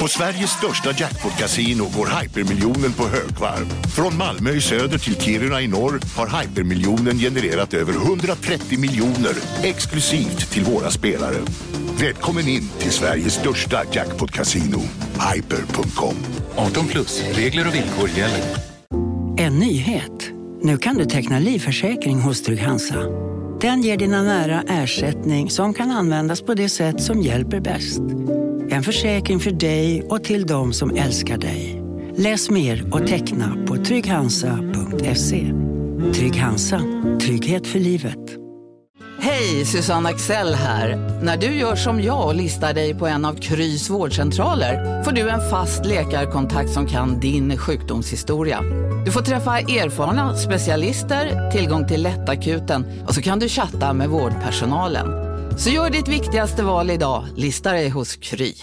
På Sveriges största jackpot-kasino går hypermiljonen på högvarv. Från Malmö i söder till Kiruna i norr har hypermiljonen genererat över 130 miljoner exklusivt till våra spelare. Välkommen in till Sveriges största jackpot-kasino, hyper.com. 18 plus, regler och villkor gäller. En nyhet. Nu kan du teckna livförsäkring hos Trygg-Hansa. Den ger dina nära ersättning som kan användas på det sätt som hjälper bäst. En försäkring för dig och till de som älskar dig. Läs mer och teckna på trygghansa.se. Trygg Hansa. Trygghet för livet. Hej, Susanne Axel här. När du gör som jag och listar dig på en av Krys vårdcentraler får du en fast läkarkontakt som kan din sjukdomshistoria. Du får träffa erfarna specialister, tillgång till lättakuten och så kan du chatta med vårdpersonalen. Så gör ditt viktigaste val idag, lista dig hos Kry.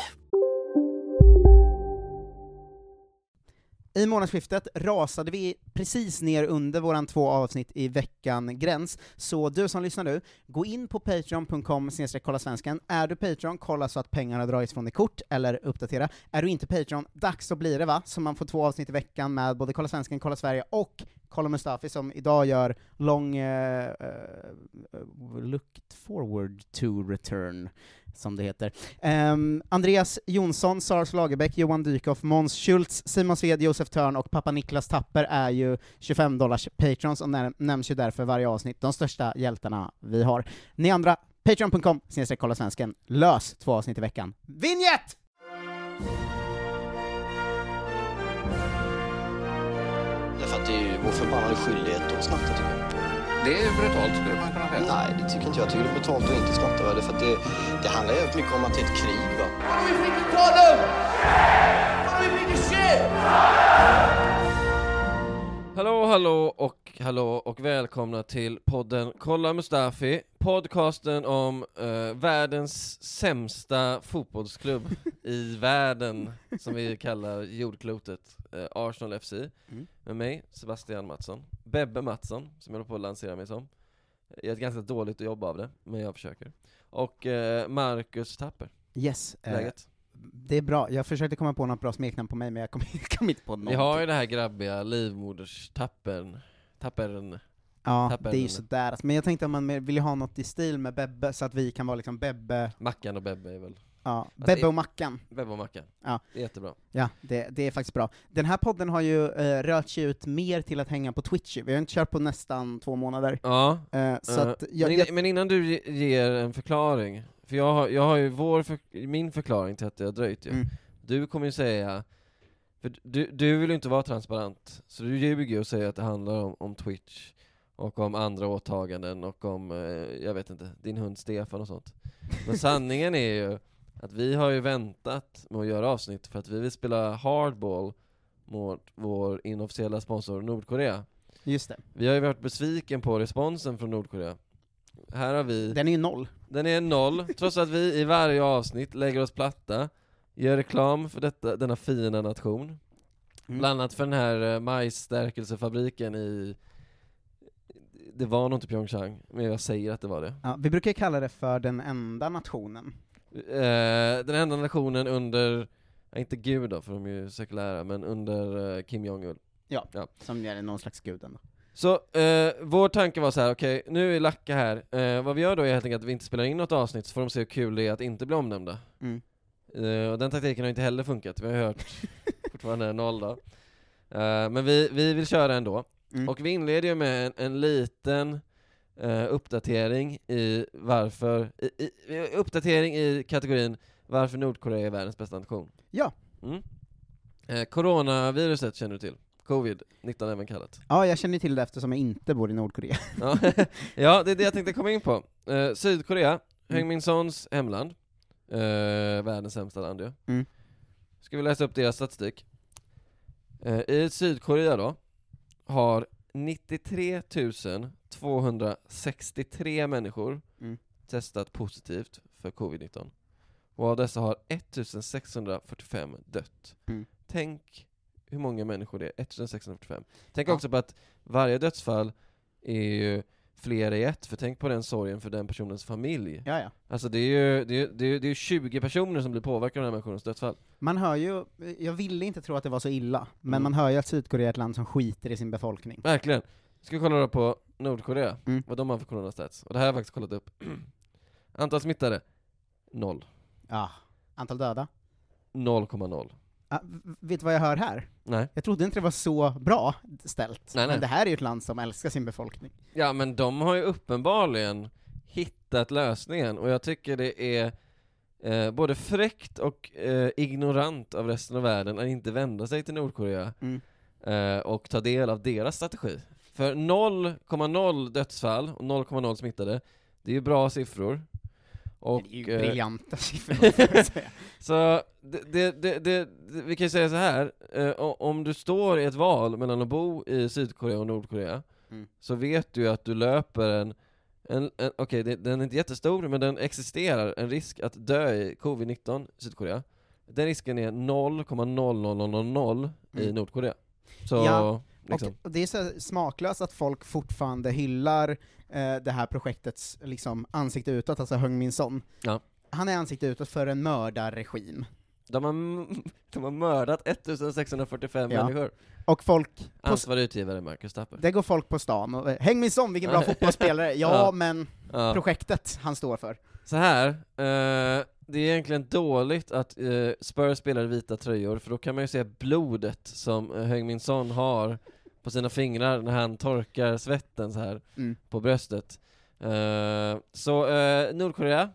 I månadsskiftet rasade vi precis ner under våran två avsnitt i veckan-gräns, så du som lyssnar nu, gå in på patreon.com kolla. Är du Patreon, kolla så att pengarna dragits från ditt kort, eller uppdatera. Är du inte Patreon, dags så blir det va, så man får två avsnitt i veckan med både Kolla svensken, Kolla Sverige och Colin Mustafi som idag gör long uh, eh, uh, eh, looked forward to return som det heter. Um, Andreas Jonsson, Sars Lagerbäck, Johan Dykhoff, Måns Schultz, Simon Sved, Josef Törn och pappa Niklas Tapper är ju 25 dollars patrons och nämns ju därför varje avsnitt, de största hjältarna vi har. Ni andra, patreon.com kolla svensken. lös två avsnitt i veckan. Vinjett! Därför att det är ju vår förbannade skyldighet att snatta tycker jag. Det är brutalt skulle man kunna säga. Nej, det tycker inte jag. Jag tycker det är brutalt att inte snatta. Va? För att det, det handlar ju mycket om att det är ett krig. Va? Hallå, hallå och hallå och välkomna till podden Kolla Mustafi, podcasten om uh, världens sämsta fotbollsklubb i världen, som vi kallar jordklotet, uh, Arsenal FC, mm. med mig, Sebastian Mattsson, Bebbe Mattsson, som jag håller på att lansera mig som. Jag ett ganska dåligt jobb av det, men jag försöker. Och uh, Marcus Tapper. Yes. Läget? det är bra, jag försökte komma på något bra smeknamn på mig men jag kom, kom inte på något. Vi har ju det här grabbiga livmoderstappern, tappern Ja, tappern. det är ju sådär, men jag tänkte om man vill ha något i stil med Bebbe, så att vi kan vara liksom Bebbe Mackan och Bebbe är väl Ja, alltså, Bebbe och Mackan. Bebbe och Mackan. Ja. Det är jättebra. Ja, det, det är faktiskt bra. Den här podden har ju uh, rört sig ut mer till att hänga på Twitch, vi har inte kört på nästan två månader. Ja, uh, så uh, jag, men, men, innan du ger en förklaring, för jag har, jag har ju vår för, min förklaring till att det har dröjt ju. Mm. Du kommer ju säga, för du, du vill ju inte vara transparent, så du ljuger ju och säger att det handlar om, om Twitch, och om andra åtaganden, och om, eh, jag vet inte, din hund Stefan och sånt. Men sanningen är ju att vi har ju väntat med att göra avsnitt för att vi vill spela hardball mot vår inofficiella sponsor Nordkorea. Just det. Vi har ju varit besviken på responsen från Nordkorea. Här har vi... Den är ju noll. Den är noll, trots att vi i varje avsnitt lägger oss platta, gör reklam för detta, denna fina nation. Mm. Bland annat för den här eh, majsstärkelsefabriken i det var nog inte Pyeongchang, men jag säger att det var det. Ja, vi brukar kalla det för den enda nationen. Eh, den enda nationen under, inte gud då, för de är ju sekulära, men under eh, Kim Jong-Un. Ja, ja, som är någon slags guden då. Så, eh, vår tanke var så här: okej, okay, nu är Lacka här, vad vi gör då är helt enkelt att vi inte spelar in något avsnitt, så får de se hur kul det är att inte bli omnämnda. Mm. Eh, och den taktiken har inte heller funkat, vi har hört fortfarande noll då. Eh, men vi, vi vill köra ändå. Mm. Och vi inleder ju med en, en liten uh, uppdatering i varför, i, i, uppdatering i kategorin varför Nordkorea är världens bästa nation. Ja. Mm. Uh, coronaviruset känner du till? Covid-19 även kallat. Ja, jag känner till det eftersom jag inte bor i Nordkorea. ja, det är det jag tänkte komma in på. Uh, Sydkorea, mm. Heng Min Sons hemland, uh, världens sämsta land ju. Mm. Ska vi läsa upp deras statistik? Uh, I Sydkorea då, har 93 263 människor mm. testat positivt för covid-19. Och av dessa har 1645 dött. Mm. Tänk hur många människor det är, 1645. Tänk ja. också på att varje dödsfall är ju fler i ett, för tänk på den sorgen för den personens familj. Ja, ja. Alltså det är ju det är, det är, det är 20 personer som blir påverkade av den här människans dödsfall. Man hör ju, jag ville inte tro att det var så illa, men Mm. man hör ju att Sydkorea är ett land som skiter i sin befolkning. Verkligen. Ska vi kolla då på Nordkorea, Mm. vad de har för coronastats. Och det här har jag faktiskt kollat upp. Antal smittade? Noll. Ja. Antal döda? 0,0. Ah, vet du vad jag hör här? Nej. Jag trodde inte det var så bra ställt, Nej, nej. men det här är ju ett land som älskar sin befolkning. Ja men de har ju uppenbarligen hittat lösningen, och jag tycker det är eh, både fräckt och eh, ignorant av resten av världen att inte vända sig till Nordkorea Mm. eh, och ta del av deras strategi. För 0,0 dödsfall och 0,0 smittade, det är ju bra siffror. Och, det är ju eh, briljanta siffror, säga. Så det, det, det, vi kan ju säga så här. Eh, om du står i ett val mellan att bo i Sydkorea och Nordkorea, Mm. så vet du att du löper en, en, en okej det- den är inte jättestor, men den existerar, en risk att dö i covid-19 i Sydkorea. Den risken är 0,00000 i Mm. Nordkorea. Så, Ja, liksom. Och det är så smaklöst att folk fortfarande hyllar eh, det här projektets liksom, ansikte utåt, alltså Heung Min Son. Ja. Han är ansikte utåt för en mördarregim. De har, de har mördat 1645 Ja. människor. Och folk, Ansvarig utgivare Marcus Tapper. det går folk på stan och eh, Heung Min Son, vilken bra fotbollsspelare! Ja, Ja. men Ja. projektet han står för. Så här, eh, det är egentligen dåligt att eh, Spurs spelar vita tröjor, för då kan man ju se blodet som eh, Heung Min Son har på sina fingrar när han torkar svetten så här Mm. på bröstet. Eh, så eh, Nordkorea,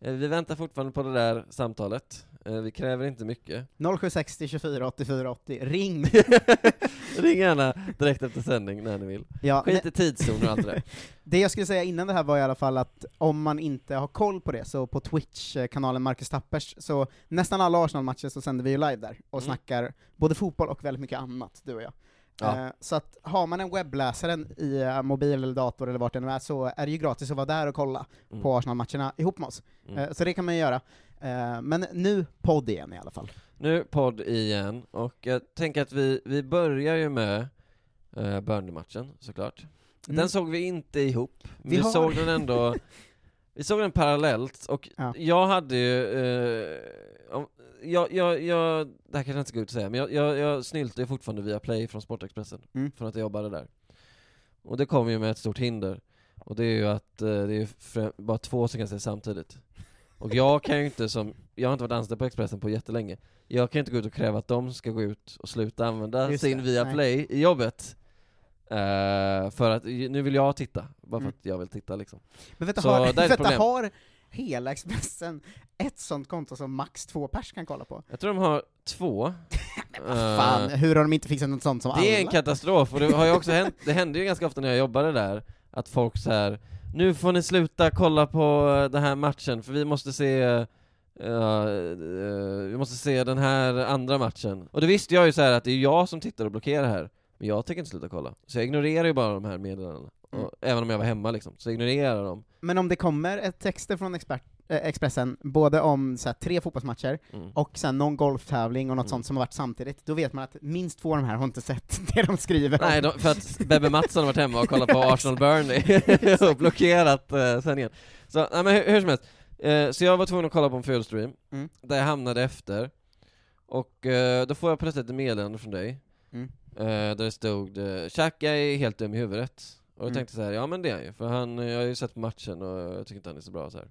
eh, vi väntar fortfarande på det där samtalet. Vi kräver inte mycket. 0760 24 84 80, ring! Ring gärna direkt efter sändning när ni vill. Ja, Skit i tidszoner och allt det där. Det jag skulle säga innan det här var i alla fall att om man inte har koll på det, så på Twitch-kanalen Marcus Tappers, så nästan alla Arsenal-matcher så sänder vi ju live där, och Mm. snackar både fotboll och väldigt mycket annat, du och jag. Ja. Eh, så att har man en webbläsare i mobil eller dator eller vart det nu är, så är det ju gratis att vara där och kolla Mm. på Arsenal-matcherna ihop med oss. Mm. Eh, så det kan man ju göra. Eh, men nu podd igen i alla fall. Nu podd igen, och jag tänker att vi, vi börjar ju med eh, Burnley-matchen såklart. Mm. Den såg vi inte ihop, vi, Vi har- såg den ändå, vi såg den parallellt, och Ja. jag hade ju, eh, jag, jag, jag, det här kanske inte ska ut och säga, men jag, jag, jag snyltade ju fortfarande via Play från Sportexpressen, Mm. från att jag jobbade där. Och det kom ju med ett stort hinder, och det är ju att eh, det är ju frä- bara två som kan se samtidigt. Och jag kan ju inte som, jag har inte varit anställd på Expressen på jättelänge, jag kan inte gå ut och kräva att de ska gå ut och sluta använda Just sin det, Viaplay i jobbet. Eh, för att nu vill jag titta, bara för Mm. att jag vill titta liksom. Men vänta, Så har, där är ett vänta problem. har hela Expressen ett sånt konto som max två pers kan kolla på? Jag tror de har två. Fan, Eh, hur har de inte fixat något sånt som alla? det är en katastrof, och det har ju också hänt, det hände ju ganska ofta när jag jobbade där, att folk så här. nu får ni sluta kolla på eh, den här matchen, för vi måste se eh, eh, vi måste se den här andra matchen. Och det visste jag ju så att det är jag som tittar och blockerar här, men jag tänker inte sluta kolla. Så jag ignorerar ju bara de här meddelandena. Mm. Även om jag var hemma liksom, så jag ignorerar dem. Men om det kommer ett texter från expert, eh, Expressen, både om så här, tre fotbollsmatcher, Mm. och sen någon golftävling och något Mm. sånt som har varit samtidigt, då vet man att minst två av de här har inte sett det de skriver Nej, om. de, för att Bebbe Mattsson har varit hemma och kollat på Arsenal Burnley och blockerat eh, sändningen. Så, nej, men hur, hur som helst, eh, så jag var tvungen att kolla på en fullstream, Mm. där jag hamnade efter, och eh, då får jag plötsligt ett meddelande från dig, Mm. eh, där det stod eh, Xhaka är helt dum i huvudet. Och jag Mm. tänkte så här, ja men det är han ju, för han, jag har ju sett matchen och jag tycker inte han är så bra så här.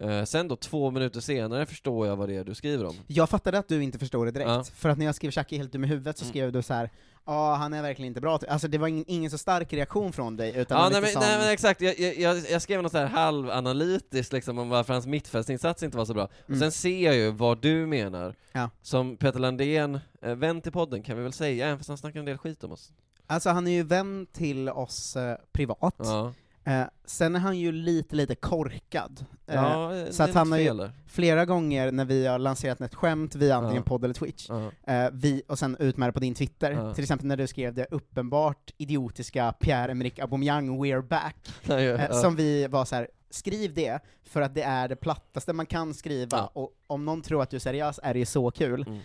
Eh, sen då, två minuter senare förstår jag vad det är du skriver om. Jag fattade att du inte förstod det direkt, Ja. för att när jag skrev Chucky helt dum i huvudet så Mm. skrev du så här. ja han är verkligen inte bra, alltså det var ingen, ingen så stark reaktion från dig, utan Ja, nej, men, sån- nej men exakt, jag, jag, jag, jag skrev något så här halvanalytiskt liksom om varför hans mittfältsinsats inte var så bra. Och Mm. sen ser jag ju vad du menar, Ja. som Peter Landén, eh, vän till podden kan vi väl säga, även fast han snackar en del skit om oss. Alltså han är ju vän till oss eh, privat, Ja, eh, sen är han ju lite, lite korkad. Eh, ja så att han något har ju- fel där. flera gånger när vi har lanserat ett skämt via antingen Ja. podd eller Twitch, Ja. eh, vi, och sen ut med det på din Twitter, Ja. till exempel när du skrev det uppenbart idiotiska Pierre-Emerick Aubameyang, we're back, Ja, ja, eh, ja. som vi var så här. skriv det, för att det är det plattaste man kan skriva, Ja. och om någon tror att du är seriös är det ju så kul. Mm.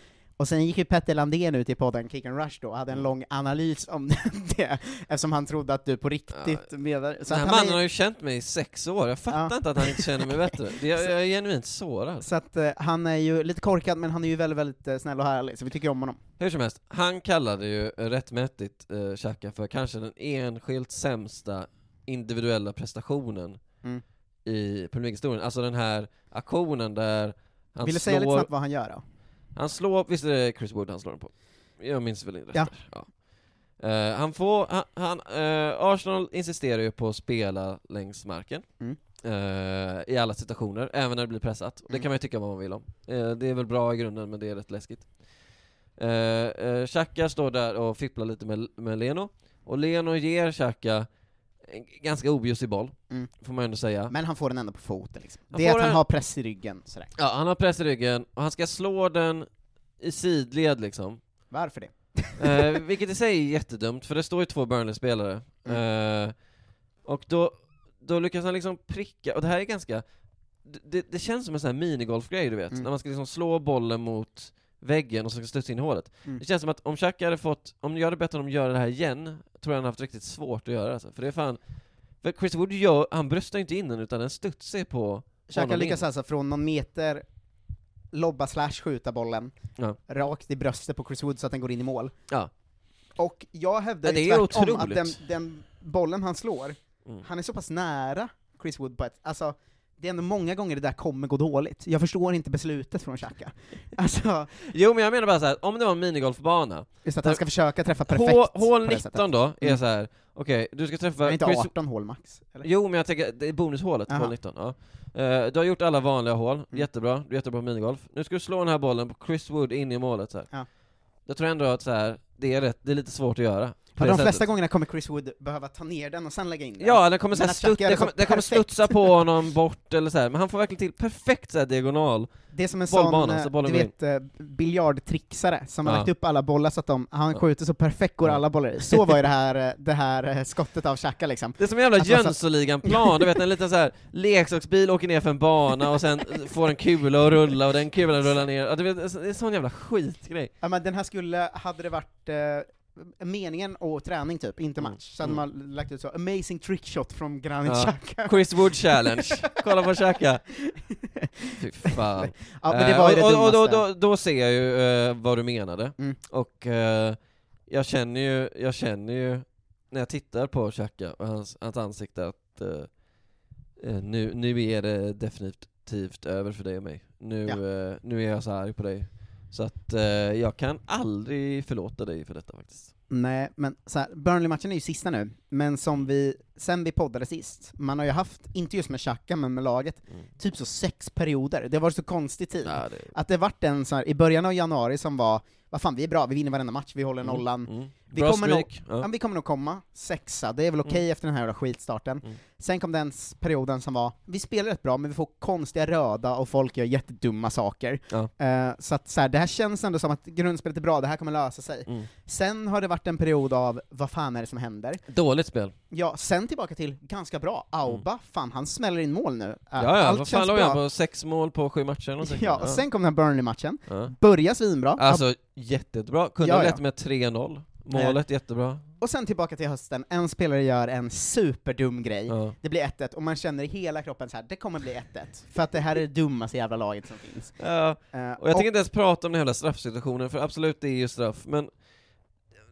Och sen gick ju Petter Landén ut i podden Kick and Rush då, och hade en lång analys om det, eftersom han trodde att du på riktigt menade... Den här mannen är- har ju känt mig i sex år, jag fattar Ja. inte att han inte känner mig bättre. Jag, jag är genuint sårad. Så att eh, han är ju lite korkad, men han är ju väldigt, väldigt eh, snäll och härlig, så vi tycker om honom. Hur som helst, han kallade ju rättmätigt eh, Xhaka för kanske den enskilt sämsta individuella prestationen Mm. i Premier League-historien. Alltså den här aktionen där han Vill du slår... säga lite snabbt vad han gör då? Han slår, visst är det Chris Wood han slår den på? Jag minns väl rätt Ja. ja. Eh, han får, han, han eh, Arsenal insisterar ju på att spela längs marken Mm. eh, i alla situationer, även när det blir pressat. Och Det Mm. kan man ju tycka vad man vill om. Det är väl bra i grunden, men det är rätt läskigt. Uh, uh, Xhaka står där och fipplar lite med, med Leno, och Leno ger Xhaka ganska objussig boll, Mm. får man ändå säga. Men han får den ändå på foten liksom. Han Det är att han den- har press i ryggen, sådär. Ja, han har press i ryggen, och han ska slå den i sidled liksom. Varför det? Eh, vilket i sig är jättedumt, för det står ju två Burnley-spelare. Mm. Eh, och då, då lyckas han liksom pricka, och det här är ganska, det, det känns som en sån här minigolfgrej du vet, Mm. när man ska liksom slå bollen mot väggen och så ska studsa in i hålet. Mm. Det känns som att om Xhaka hade fått, om jag hade bett honom göra det här igen, tror jag han haft riktigt svårt att göra det, alltså. För det är fan, för Chris Wood gör, han bröstar inte in den utan den studsar på Xhaka honom lyckas in. alltså från någon meter lobba slash skjuta bollen Ja. rakt i bröstet på Chris Wood så att den går in i mål. Ja. Och jag hävdar Ja, det är tvärtom att den, den bollen han slår, Mm. han är så pass nära Chris Wood på ett, alltså det är ändå många gånger det där kommer gå dåligt. Jag förstår inte beslutet från Xhaka. Alltså, Jo men jag menar bara så här, om det var en minigolfbana, just att han ska försöka träffa perfekt hål sättet. 19 då, är Mm. så här. okej, du ska träffa det inte Chris- 18 hål max? Eller? Jo, men jag tänker, det är bonushålet, Aha. hål 19. Ja. Eh, du har gjort alla vanliga hål, Mm. jättebra, du är jättebra på minigolf. Nu ska du slå den här bollen på Chris Wood in i målet så här. Ja. Jag tror ändå att så här, det är rätt, det är lite svårt att göra. På de flesta gångerna kommer Chris Wood behöva ta ner den och sen lägga in den. Ja, den kommer, så Men här, att stutt, Xhaka gör det det kommer, det kommer studsa på honom bort eller så här. men han får verkligen till perfekt så diagonal. Det är som en Bollbana, sån, så eh, du vet, eh, biljardtrixare som har Ja. lagt upp alla bollar så att de, han skjuter så perfekt går alla bollar i. Så var ju det här, eh, det här skottet av Xhaka liksom. Det är som en jävla Jönssonligan-plan, du vet en liten så här leksaksbil åker ner för en bana och sen får en kula att rulla och den kulan rullar ner, ja, du vet, det är en sån jävla skitgrej. Ja, men den här skulle, hade det varit eh, meningen och träning typ, inte Mm. match, hade Mm. man lagt ut så, amazing trickshot från Granit Ja. Xhaka. Chris Wood challenge, kolla på Xhaka. Fy fan. Ja, men det var ju Eh, det och, och, och då, dummaste. då, då ser jag ju eh, vad du menade, Mm. och eh, jag känner ju, jag känner ju när jag tittar på Xhaka och hans, hans ansikte att eh, eh, nu, nu är det definitivt över för dig och mig. Nu, Ja. nu är jag så arg på dig. Så att eh, jag kan aldrig förlåta dig för detta faktiskt. Nej, men så här, Burnley-matchen är ju sista nu, men som vi, sen vi poddade sist, man har ju haft, inte just med Xhaka, men med laget, Mm. typ så sex perioder, det var så konstig tid. Ja, det, Att det vart en sån här, i början av januari som var, vad fan vi är bra, vi vinner varenda match, vi håller nollan. Mm. Vi Bra kommer nog-. Ja. Ja. vi kommer nog komma sexa, det är väl okej Mm. efter den här jävla skitstarten. Mm. Sen kom den perioden som var, vi spelar rätt bra, men vi får konstiga röda och folk gör jättedumma saker. Ja. Eh, så att så här, det här känns ändå som att grundspelet är bra, det här kommer lösa sig. Mm. Sen har det varit en period av, vad fan är det som händer? Dåligt spel. Ja, sen tillbaka till, ganska bra, Auba, fan han smäller in mål nu. Eh, Mm. Ja, ja, Allt vad fan låg han på? Sex mål på sju matcher eller någonting? Ja, och sen kom den här Burnley-matchen, ja. börjar svinbra, Alltså jättebra, kunde Ja, ha ja. lett med 3-0, målet jättebra. och sen tillbaka till hösten, en spelare gör en superdum grej, Ja. det blir 1-1, och man känner i hela kroppen så här, det kommer bli 1-1, för att det här är det dummaste jävla laget som finns. Ja, Eh, och jag tänker inte ens prata om den hela straffsituationen, för absolut det är ju straff, men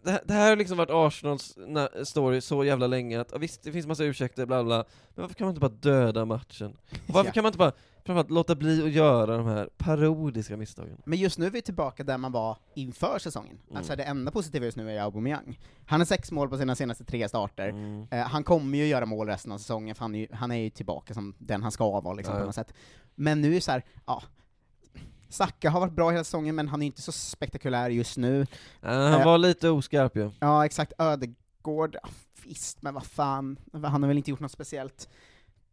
det, här- det här har liksom varit Arsenals na- story så jävla länge att, visst det finns massa ursäkter, bla bla, men varför kan man inte bara döda matchen? Och varför Ja. kan man inte bara, framförallt låta bli att göra de här parodiska misstagen? Men just nu är vi tillbaka där man var inför säsongen. Mm. Alltså det enda positiva just nu är Aubameyang. Han har sex mål på sina senaste tre starter. Mm. Eh, han kommer ju göra mål resten av säsongen, för han är ju, han är ju tillbaka som den han ska vara liksom, Ja, på något sätt. Men nu är det så här, ja, Saka har varit bra hela säsongen, men han är inte så spektakulär just nu. Ja, han Eh. var lite oskarp ju. Ja, exakt, Ödegård, visst, men vad fan, han har väl inte gjort något speciellt.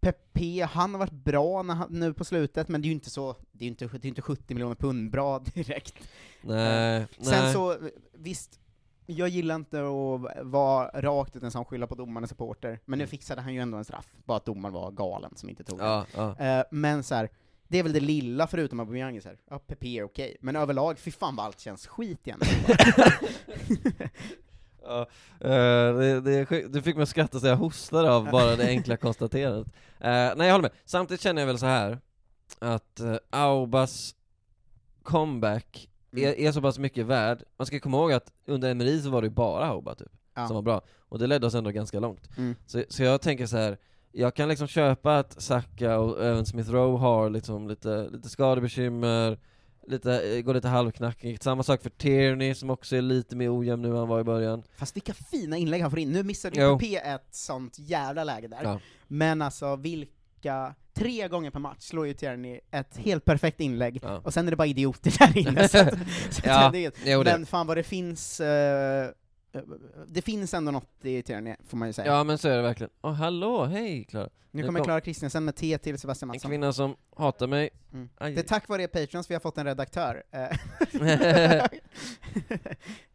Pepe, han har varit bra när han, nu på slutet, men det är ju inte så, det är ju inte, det är inte 70 miljoner pund bra direkt. Nej, Sen nej. så, visst, jag gillar inte att vara rakt ut en sån skylla på domaren och supporter, men nu Mm. fixade han ju ändå en straff, bara att domaren var galen som inte tog den. Ja, ja. Eh, men så här, Det är väl det lilla förutom Aubameyang, här. ja PP är okej, men överlag, fy fan vad allt känns skit igen. Ja, eh, det, det, är du fick mig att skratta så jag hostade av bara det enkla konstaterandet. Eh, nej jag håller med, samtidigt känner jag väl så här att uh, Aubas comeback är, Mm. är så pass mycket värd, man ska komma ihåg att under Emery så var det ju bara Auba typ, Ja. som var bra, och det ledde oss ändå ganska långt. Mm. Så, så jag tänker så här. Jag kan liksom köpa att Saka och även Smith Rowe har liksom lite, lite skadebekymmer, lite, eh, går lite halvknackigt, samma sak för Tierney som också är lite mer ojämn nu än han var i början. Fast vilka fina inlägg han får in. Nu missade ju. PP ett sånt jävla läge där. Ja. Men alltså vilka, tre gånger per match slår ju Tierney ett helt perfekt inlägg, Ja. och sen är det bara idioter där inne. så att, så att Ja, det men fan vad det finns, eh, det finns ändå något i Tierney, får man ju säga. Ja men så är det verkligen. Åh hallå, hej Klara. nu kommer kom- Klara Kristiansen med te till Sebastian En Mattsson. kvinna som hatar mig. Mm. Det är tack vare er Patreons vi har fått en redaktör. Eh, eh, ja,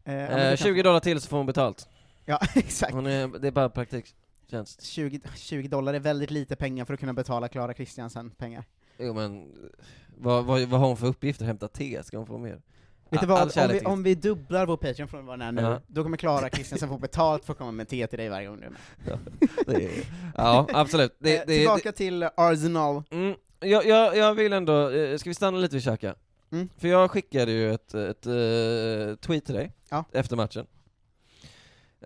men det Eh, kan 20 få. dollar till så får hon betalt. Ja, exakt. Är, det är bara praktiktjänst. 20, 20 dollar är väldigt lite pengar för att kunna betala Klara Kristiansen pengar. Jo men, vad, vad, vad har hon för uppgifter? Hämta te? Ska hon få mer? Vet du vad, om vi, om vi dubblar vår Patreon från vad den är nu, Ja. då kommer Klara Kristiansen få betalt för att komma med te till dig varje gång du är med. det är, Ja, absolut. Det, Eh, det, tillbaka till Arsenal. det, mm, jag, jag, jag vill ändå, eh, ska vi stanna lite vid Xhaka? Mm. För jag skickade ju ett, ett eh, tweet till dig Ja. efter matchen.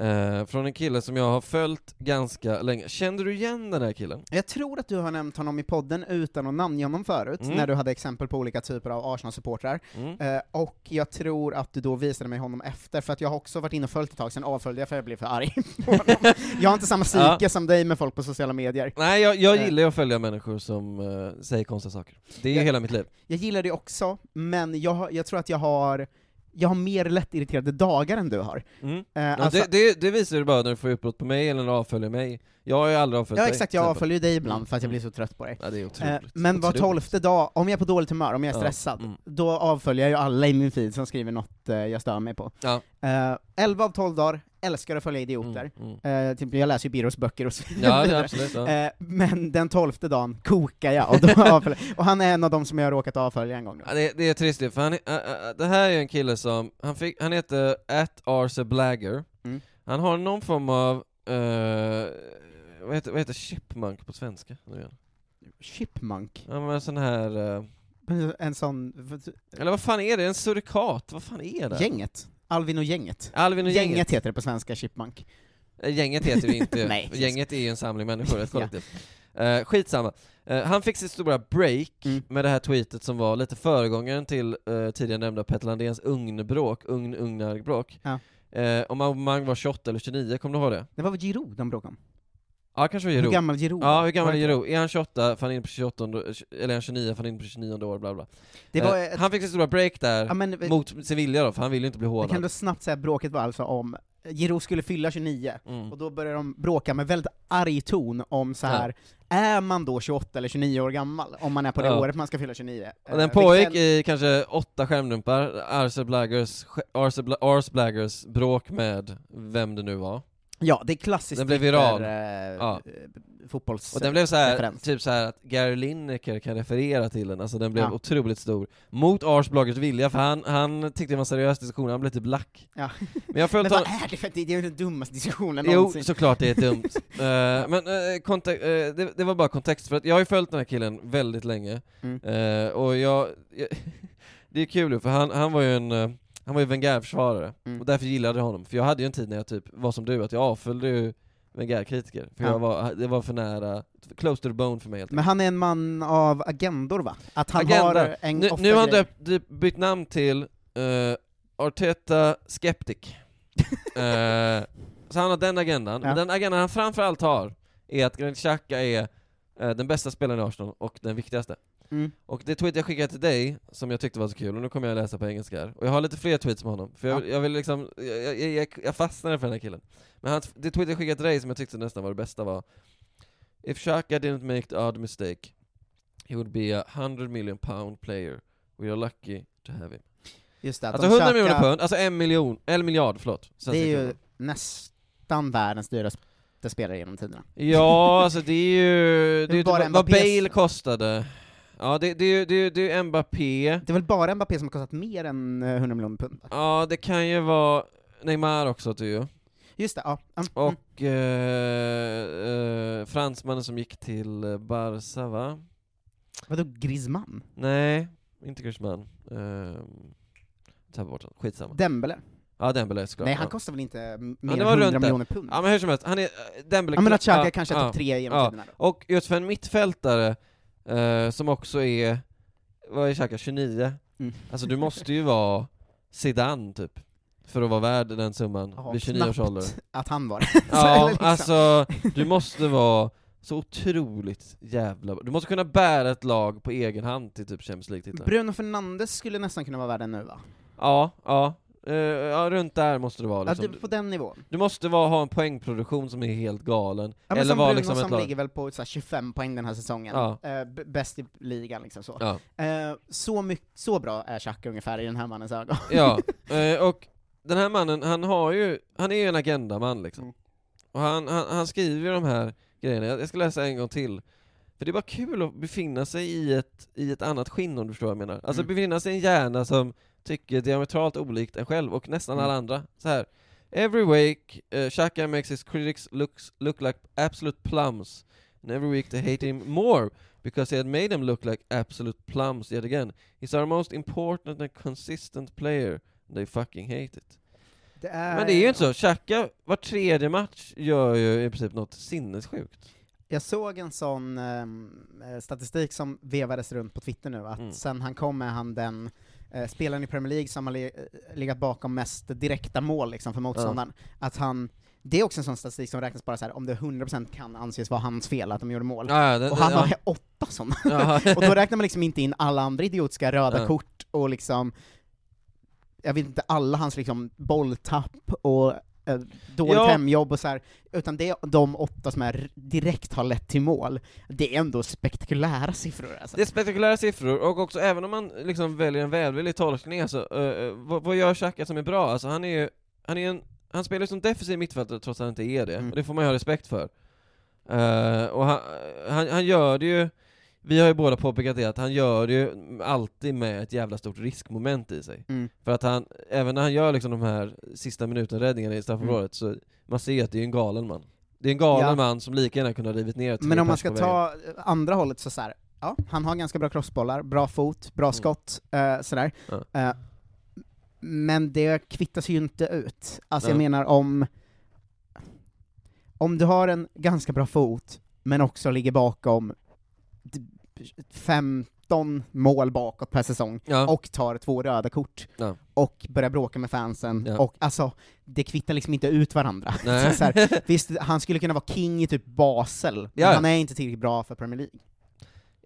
Eh, från en kille som jag har följt ganska länge. Kände du igen den här killen? Jag tror att du har nämnt honom i podden utan att namnge honom förut, Mm. när du hade exempel på olika typer av Arsenal-supportrar. Mm. Eh, och jag tror att du då visade mig honom efter, för att jag har också varit inne och följt ett tag, sen avföljde jag för jag blev för arg på honom. Jag har inte samma psyke Ja. som dig med folk på sociala medier. Nej, jag, jag Eh. gillar ju att följa människor som eh, säger konstiga saker. Det är ju Ja. hela mitt liv. Jag gillar det också, men jag, jag tror att jag har jag har mer lättirriterade dagar än du har. Mm. Eh, Ja, alltså- det, det, det visar du bara när du får utbrott på mig eller när du avföljer mig. Jag har ju aldrig avföljt Ja dig. exakt, till jag avföljer dig ibland för att jag blir så trött på dig. Ja, det är Eh, otroligt. men var tolfte dag, om jag är på dåligt humör, om jag är Ja, stressad, mm. då avföljer jag ju alla i min feed som skriver något eh, jag stör mig på. Ja. Eh, 11 av 12 dagar, älskar att följa idioter. Mm, mm. Eh, typ, jag läser ju Birros böcker och så Ja, vidare. absolut. Ja. Eh, men den tolfte dagen kokar jag, och, då och han är en av de som jag har råkat avfölja en gång. Ja, det, det är trist för han, är- äh, äh, det här är en kille som, han, fick, han heter at Arce Blagger, Mm. han har någon form av, eh, vad, heter, vad heter chipmunk på svenska? Nu. Chipmunk? Ja men en sån här, eh, En sån... eller vad fan är det? En surikat? Vad fan är det? Gänget? Alvin och gänget? Alvin och gänget. gänget. heter det på svenska, Chipmunk. Eh, Gänget heter det inte, Nej, gänget är ju en samling människor, ett kollektiv. Eh, skitsamma. Eh, han fick sitt stora break Mm. med det här tweetet som var lite föregångaren till uh, tidigare nämnda Petter Landéns ugnbråk, ugn ugnar-bråk. Ja. Eh, om Aubameyang var 28 eller 29, kommer du ihåg det? Det var väl Giroud de bråkade om? Ja, kanske var Hur Giroud. gammal Giroud Ja, hur gammal är Giroud? Är han 28, får han in på 28, eller är han 29, får han in på 29 år, bla bla. Det var Eh, ett, Han fick sitt stora break där, ja, men, mot sin vilja då, för han ville ju inte bli hånad. kan då snabbt säga bråket var alltså om, Giroud skulle fylla 29, Mm. och då började de bråka med väldigt arg ton om så här. är man då 28 eller 29 år gammal, om man är på det Ja. året man ska fylla 29? Och den Eh, pågick i kanske åtta skärmdumpar, Arce Blaggers, Bla- Arce Blaggers bråk med vem det nu var. Ja, det är klassiskt Den blev viral. eh, Ja. fotbolls... Och den blev så här, referens. typ så här att Gary Lineker kan referera till den, alltså den blev Ja. otroligt stor. Mot Ars Blaggers vilja, för han, han tyckte det var en seriös diskussion, han blev typ lack. Ja. Men jag Men vad är det för det är ju den dummaste diskussionen Jo, någonsin. såklart det är dumt. Eh, men uh, kontek- eh, det, det var bara kontext, för att jag har ju följt den här killen väldigt länge, Mm. Eh, och jag, jag det är kul för han, han var ju en, eh, han var ju Wenger-försvarare, Mm. och därför gillade jag honom, för jag hade ju en tid när jag typ var som du, att jag avföljde ju Wenger-kritiker, för Ja. jag var, det var för nära, close to the bone för mig helt Men han är en man av agendor va? Att han Agenda. har en Nu, nu har han döpt, bytt namn till eh, Arteta Skeptic. Eh, så han har den agendan, Ja. men den agendan han framförallt har är att Granit Xhaka är eh, den bästa spelaren i Arsenal och den viktigaste. Mm. Och det tweet jag skickade till dig, som jag tyckte var så kul, och nu kommer jag läsa på engelska här, och jag har lite fler tweets med honom, för jag, jag vill liksom, jag, jag, jag, fastnade för den här killen. Men han, det tweet jag skickade till dig som jag tyckte nästan var det bästa var If Xhaka didn't make the odd mistake, he would be a 100 million pound player. We are lucky to have him. Just det, Alltså de 100 Xhaka- miljoner pund, alltså en miljon, en miljard, förlåt. Det är ju nästan världens dyraste spelare genom tiderna. Ja, alltså det är ju, det är ju bara typ, vad Bale kostade Ja, det, det, är ju- det, är- det är Mbappé, Det är väl bara Mbappé som har kostat mer än eh, 100 miljoner pund? va? ja det kan ju vara Neymar också tror jag. Just det, ja. Mm, mm. Och eh, eh, fransmannen som gick till eh, Barca va? Vadå Griezmann? Nej, inte Griezmann. Uh, Tappade bort honom, skitsamma. Dembele? Ja, Dembele såklart. Nej, han ja. kostar väl inte m- mer det än var 100 runt där. miljoner pund? Ja men hur som helst, han är, eh, Dembele... Ja men att Xhaka kanske är topp tre genom tiderna då. Och just för en mittfältare, eh, som också är, vad är Xhaka, 29? Mm. Alltså du måste ju vara Zidane typ, för att vara värd den summan Ja, vid 29 års ålder. att han var Ja, liksom. alltså du måste vara så otroligt jävla Du måste kunna bära ett lag på egen hand till typ Champions League-titlar. Bruno Fernandes skulle nästan kunna vara värd den nu va? Ja, ja. Eh, ja, runt där måste det vara Ja, liksom. det, på den nivån. Du måste vara, ha en poängproduktion som är helt galen, Ja, eller som vara Bruno liksom som lag... ligger väl på så här, 25 poäng den här säsongen, Ja. B- bäst i ligan liksom så. Ja. Eh, så, mycket, så bra är Xhaka ungefär i den här mannens ögon. Ja, och den här mannen, han har ju, han är ju en agendaman liksom. Mm. Och han, han, han skriver ju de här grejerna, jag ska läsa en gång till. För det är bara kul att befinna sig i ett, i ett annat skinn om du förstår vad jag menar. Alltså Mm. befinna sig i en hjärna som tycker diametralt olikt en själv och nästan Mm. alla andra. Så här. Every week, uh, Xhaka makes his critics looks, look like absolute plums. And every week they hate him more because he had made them look like absolute plums yet again. He's our most important and consistent player. They fucking hate it. Det är, Men det är ju inte så, Xhaka var tredje match gör ju i princip något sinnessjukt. Jag såg en sån ehm, eh, statistik som vevades runt på Twitter nu, att Mm. sen han kom är han den eh, spelaren i Premier League som har le- eh, legat bakom mest direkta mål liksom, för motståndaren. Att han, det är också en sån statistik som räknas bara så här om det 100% kan anses vara hans fel att de gjorde mål. Ja, det- och han ja. har åtta sådana. Ja. och då räknar man liksom inte in alla andra idiotiska röda Ja. kort och liksom, jag vet inte, alla hans liksom bolltapp och dåligt Ja. hemjobb och så här, utan det är de åtta som är direkt har lett till mål. Det är ändå spektakulära siffror alltså. Det är spektakulära siffror, och också även om man liksom väljer en välvillig tolkning, alltså, eh, eh, vad, vad gör Xhaka som är bra? Alltså han är ju, han är en, han spelar ju som defensiv mittfältare trots att han inte är det, Mm. och det får man ju ha respekt för. Eh, och han, han, han gör det ju, vi har ju båda påpekat det, att han gör det ju alltid med ett jävla stort riskmoment i sig. Mm. För att han, även när han gör liksom de här sista minuten-räddningarna i straffområdet, så man ser att det är en galen man. Det är en galen Ja. man som lika gärna kunde ha rivit ner Men om man ska ta eh, andra hållet så, så här, ja, han har ganska bra crossbollar, bra fot, bra skott, eh, sådär. Mm. Ja. Eh, men det kvittas ju inte ut. Alltså jag Nej. menar om, om du har en ganska bra fot, men också ligger bakom 15 mål bakåt per säsong, Ja. och tar två röda kort, Ja. och börjar bråka med fansen, Ja. och alltså, det kvittar liksom inte ut varandra. Så så här, visst, han skulle kunna vara king i typ Basel, men han är inte tillräckligt bra för Premier League.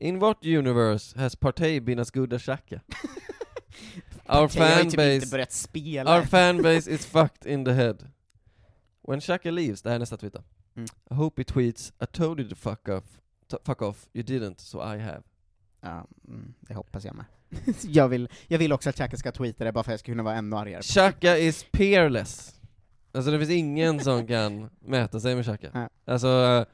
In what universe has Partey been as good as Xhaka? Our typ inte base, börjat spela. our is fucked in the head. When Xhaka leaves, det här är nästa twita. Mm. I hope he tweets, I told you to fuck off, fuck off, you didn't, so I have. Ja, mm, det hoppas jag med. jag, vill, jag vill också att Xhaka ska tweeta det, bara för att jag ska kunna vara ännu argare. Xhaka is peerless. Alltså det finns ingen som kan mäta sig med Xhaka. Nej. Alltså,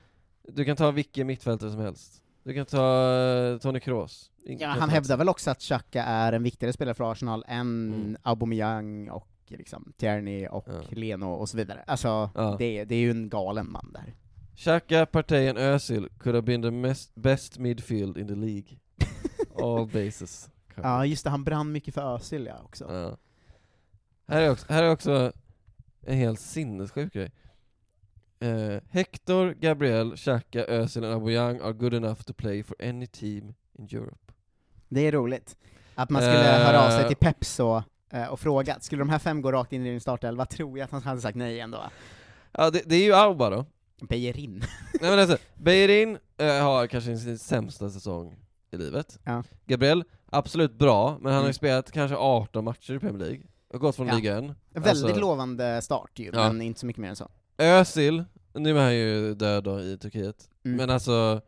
du kan ta vilken mittfältare som helst. Du kan ta eh, Tony Kroos. Ingen Ja, han hävdar väl också att Xhaka är en viktigare spelare för Arsenal än Mm. Aubameyang och liksom Tierney och Ja. Leno och så vidare. Alltså, Ja. det, det är ju en galen man där. Xhaka, Partey and Özil could have been the mest, best midfield in the League. All bases. covered. Ja, just det, han brann mycket för Özil ja, också. Ja. Här, är också, här är också en helt sinnessjuk grej. Eh, Hector, Gabriel, Xhaka, Özil och Aubameyang are good enough to play for any team in Europe. Det är roligt. Att man skulle Eh. höra av sig till Pep så, eh, och fråga, skulle de här fem gå rakt in i din startelva, tror jag att han hade sagt nej ändå. Ja, det, det är ju Auba då. Bejerin. Nej men alltså, Beirin eh, har kanske sin sämsta säsong i livet. Ja. Gabriel, absolut bra, men han har Mm. ju spelat kanske 18 matcher i Premier League. Och gått från Ja. ligan. Väldigt Alltså- lovande start ju, Ja. men inte så mycket mer än så. Özil, nu är han ju död då i Turkiet, Mm. men alltså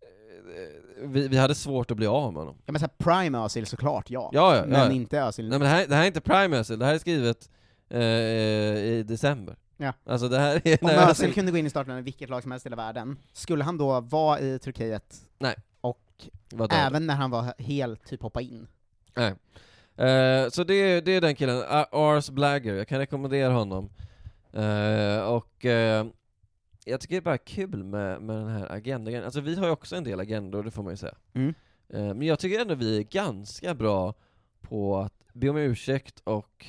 eh, vi, vi hade svårt att bli av med honom. Ja men såhär prime Özil såklart, ja. Ja, ja, men ja. inte Özil. Nej men det här, det här är inte prime Özil, det här är skrivet eh, i december. Ja. Alltså det här är Om Özil kunde gå in i starten i vilket lag som helst i hela världen, skulle han då vara i Turkiet Nej. och även när han var helt typ hoppa in. Nej. Eh, så det, är- det är den killen, Ars Blagger, jag kan rekommendera honom. Eh, och eh, jag tycker det är bara kul med, med den här agendan. Alltså vi har ju också en del agendor, det får man ju säga. Mm. Men jag tycker ändå vi är ganska bra på att be om ursäkt och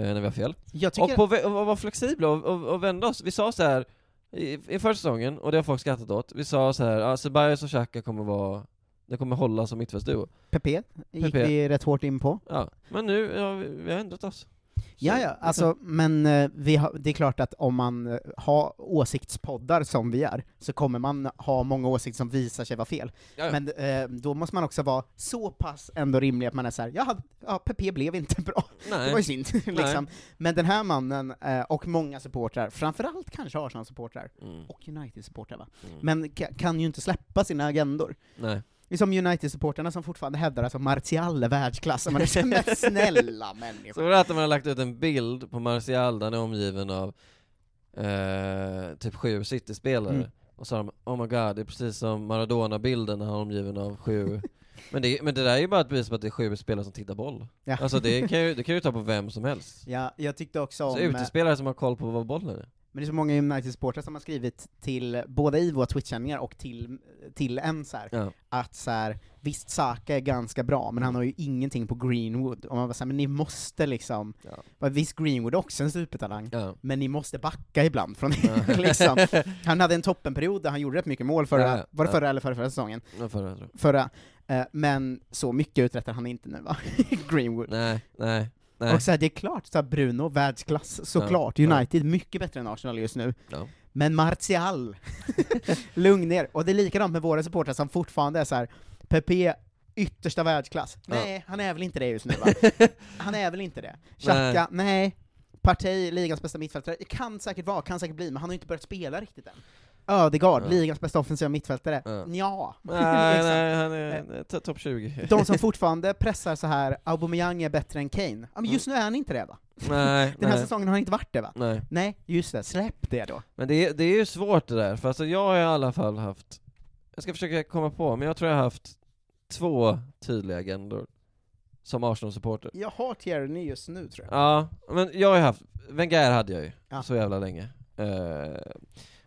när vi har fel. Och på och vara flexibla och, och, och vända oss. Vi sa så här i, i förra säsongen, och det har folk skrattat åt, vi sa så här, ja, Ceballos och Xhaka kommer vara, det kommer hålla som mittfältsduo. PP gick PP. vi rätt hårt in på. Ja, men nu, ja, vi, vi har ändrat oss. Ja, ja, alltså, men eh, vi har, det är klart att om man eh, har åsiktspoddar som vi är, så kommer man ha många åsikter som visar sig vara fel. Ja, ja. Men eh, då måste man också vara så pass ändå rimlig att man är såhär, ja, ja, PP blev inte bra, det var ju Nej. synd. liksom. Men den här mannen, eh, och många supportrar, framförallt kanske Arsenal-supportrar, Mm. och United-supportrar va, Mm. men ka- kan ju inte släppa sina agendor. Nej. Det är som United-supportrarna som fortfarande hävdar att alltså, Martial är världsklass, man är så, men snälla människor. Så att de hade lagt ut en bild på Martial, där han är omgiven av eh, typ sju City-spelare. Mm. Och sa de, oh my god, det är precis som Maradona-bilden när han är omgiven av sju men det, men det där är ju bara ett bevis på att det är sju spelare som tittar boll. Ja. Alltså det kan, ju, det kan ju ta på vem som helst. Ja, jag tyckte också om... Så eh, utespelare som har koll på vad bollen är. Men det är så många United-supportrar som har skrivit till, både i våra Twitch-sändningar och till, till en så här, Ja. att så här, visst Saka är ganska bra, men han har ju ingenting på Greenwood, och man var såhär, men ni måste liksom, Ja. visst Greenwood är också en supertalang, Ja. men ni måste backa ibland från Ja. liksom. Han hade en toppenperiod där han gjorde rätt mycket mål förra, var det förra eller förra, förra säsongen? Förra. Förra. Eh, men så mycket uträttar han inte nu va? Greenwood. Nej, nej, nej. Och så här, det är klart, så här, Bruno, världsklass, såklart. Ja, ja. United, mycket bättre än Arsenal just nu. Ja. Men Martial, lugn ner. Och det är likadant med våra supportrar som fortfarande är så här. Pepe, yttersta världsklass. Ja. Nej, han är väl inte det just nu va? Han är väl inte det. Xhaka, nej. Partey, ligans bästa mittfältare, kan säkert vara, kan säkert bli, men han har ju inte börjat spela riktigt än. Ödegaard, Ja. ligans bästa offensiva mittfältare. Ja. Ja. Nej, nej, han är eh, to- topp 20. De som fortfarande pressar så här, Aubameyang är bättre än Kane. Ja, men just nu är han inte det va? Nej, Den här nej, säsongen har han inte varit det va? nej. Nej, just det, släpp det då. Men det är, det är ju svårt det där, för alltså jag har i alla fall haft, jag ska försöka komma på, men jag tror jag har haft två tydliga agendor som Arsenal-supporter. Jag har Tierney just nu tror jag. Ja, men jag har ju haft, Wenger hade jag ju, Ja. så jävla länge. Eh,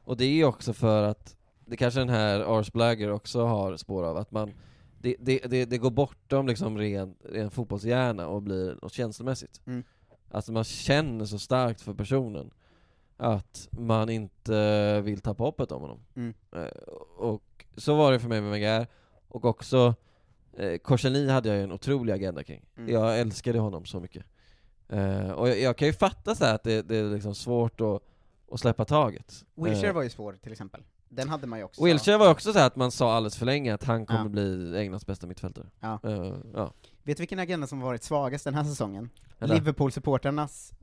och det är ju också för att, det kanske den här Ars Blagger också har spår av, att man, det, det, det, det går bortom liksom ren, ren fotbollshjärna och blir något känslomässigt. Mm. Alltså man känner så starkt för personen att man inte vill tappa hoppet om honom. Mm. Eh, och så var det för mig med Wenger, och också eh, Korseni hade jag ju en otrolig agenda kring. Mm. Jag älskade honom så mycket. Eh, och jag, jag kan ju fatta så här att det, det är liksom svårt att, att släppa taget. Wilshere Eh, var ju svår till exempel. Den hade man ju också. Wilshere var också så här att man sa alldeles för länge att han kommer Ja. bli Englands bästa mittfältare. Ja. Eh, ja. Vet du vilken agenda som varit svagast den här säsongen? Liverpool-supporternas,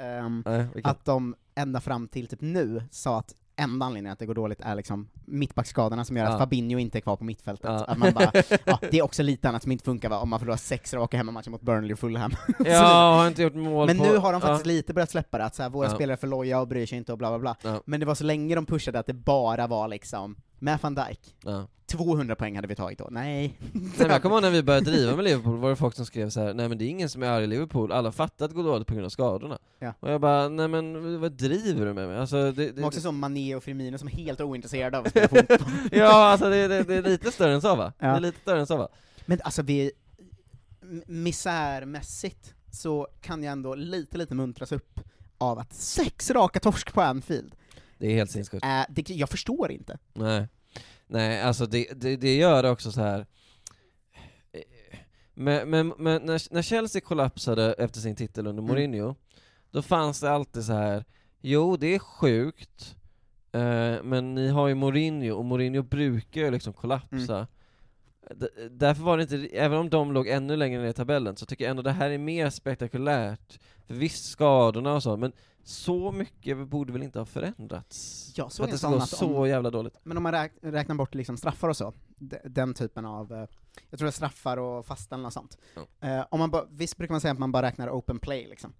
vilken? att de ända fram till typ nu sa att enda anledningen att det går dåligt är liksom mittbackskadorna som gör att Ja. Fabinho inte är kvar på mittfältet. Ja. Att man bara, ja, det är också lite annat som inte funkar va, om man förlorar sex raka hemmamatcher mot Burnley och Fulham. Ja, har inte gjort mål Men på... nu har de faktiskt lite börjat släppa det, att så här, våra spelare är för loja och bryr sig inte och bla bla bla. Men det var så länge de pushade att det bara var liksom, med van Dijk. 200 poäng hade vi tagit då. Nej. Nej, men jag kommer ihåg när vi började driva med Liverpool, var det folk som skrev så här: nej men det är ingen som är arg i Liverpool, alla fattar att det går dåligt på grund av skadorna. Ja. Och jag bara, nej men vad driver du med mig? Alltså, det, det, Men också som Mané och Firmino som är helt ointresserade av att spela fotboll. ja, alltså det, det, det är lite större än så va? Ja. Det är lite större än så va? Men alltså vi, misärmässigt så kan jag ändå lite, lite muntras upp av att sex raka torsk på Anfield, Det är helt sinnessjukt. äh, jag förstår inte. Nej, nej alltså det, det, det gör också så här. Men, men, men när, när Chelsea kollapsade efter sin titel under Mm. Mourinho, då fanns det alltid så här. jo det är sjukt, eh, men ni har ju Mourinho, och Mourinho brukar ju liksom kollapsa. D- därför var det inte, även om de låg ännu längre ner i tabellen, så tycker jag ändå det här är mer spektakulärt. För visst, skadorna och så, men så mycket borde väl inte ha förändrats? Jag För såg att en det ska gå att så om, jävla dåligt. men om man räk, räknar bort liksom straffar och så, de, den typen av, eh, jag tror det är straffar och fasta eller något sånt. Ja. Eh, om man visst brukar man säga att man bara räknar open play liksom.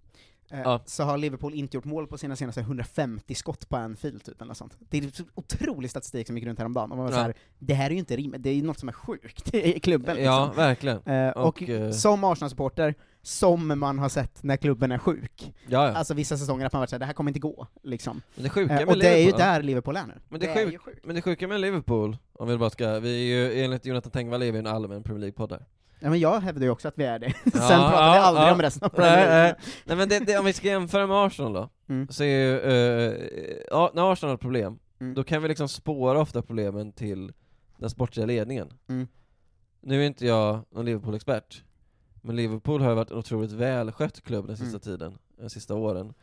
Eh, Ja. så har Liverpool inte gjort mål på sina senaste 150 skott på Anfield, typ, eller sånt. Det är så otrolig statistik som gick runt häromdagen, och man var Ja. så här, det här är ju inte rimligt, det är ju något som är sjukt i klubben liksom. Ja, verkligen. Eh, och och, eh, som Arsenal-supporter, som man har sett när klubben är sjuk. Ja, ja. Alltså vissa säsonger att man varit såhär, det här kommer inte gå, liksom. Men det sjuka med och det är ju Liverpool- där Liverpool är nu. Men det, är sjuk, ju sjukt. men det sjuka med Liverpool, om vi bara ska, vi är ju enligt Jonathan Tengvall är vi en allmän Premier League-podd Ja men jag hävdar ju också att vi är det. Sen Ja, pratar vi ja, aldrig ja. om resten av Nej, nej. Nej men det, det, om vi ska jämföra med Arsenal då, Mm. så är ju, ja, när Arsenal har problem, Mm. då kan vi liksom spåra ofta problemen till den sportsliga ledningen. Mm. Nu är inte jag någon Liverpool-expert, men Liverpool har ju varit en otroligt välskött klubb den sista Mm. tiden, de sista åren.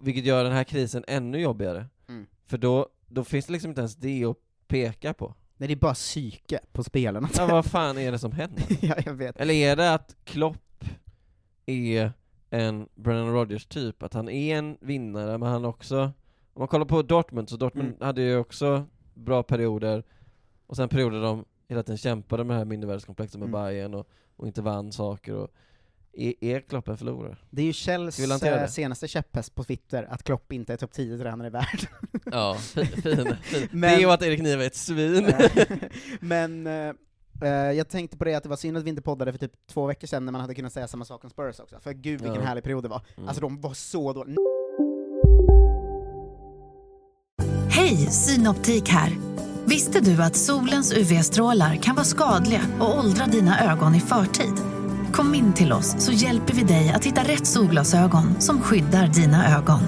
Vilket gör den här krisen ännu jobbigare. Mm. För då, då finns det liksom inte ens det att peka på. Nej, det är bara psyke på spelarna. Ja, vad fan är det som händer? ja, jag vet. Eller är det att Klopp är en Brennan Rodgers typ, att han är en vinnare men han också, om man kollar på Dortmund, så Dortmund Mm. hade ju också bra perioder, och sen perioder de hela tiden kämpade med det här mindervärdeskomplexet med Mm. Bayern och, och inte vann saker och är, är Klopp en förlorare? Det är ju Kjells senaste käpphäst på Twitter, att Klopp inte är topp 10 tränare i världen. Ja, fin, fin. Men- Det och att Erik Niva är ett svin. Men eh, eh, jag tänkte på det att det var synd att vi inte poddade för typ två veckor sedan när man hade kunnat säga samma sak om Spurs också, för gud vilken Ja. härlig period det var. Mm. Alltså de var så dåliga. Hej, Synoptik här. Visste du att solens UV-strålar kan vara skadliga och åldra dina ögon i förtid? Kom in till oss så hjälper vi dig att hitta rätt solglasögon som skyddar dina ögon.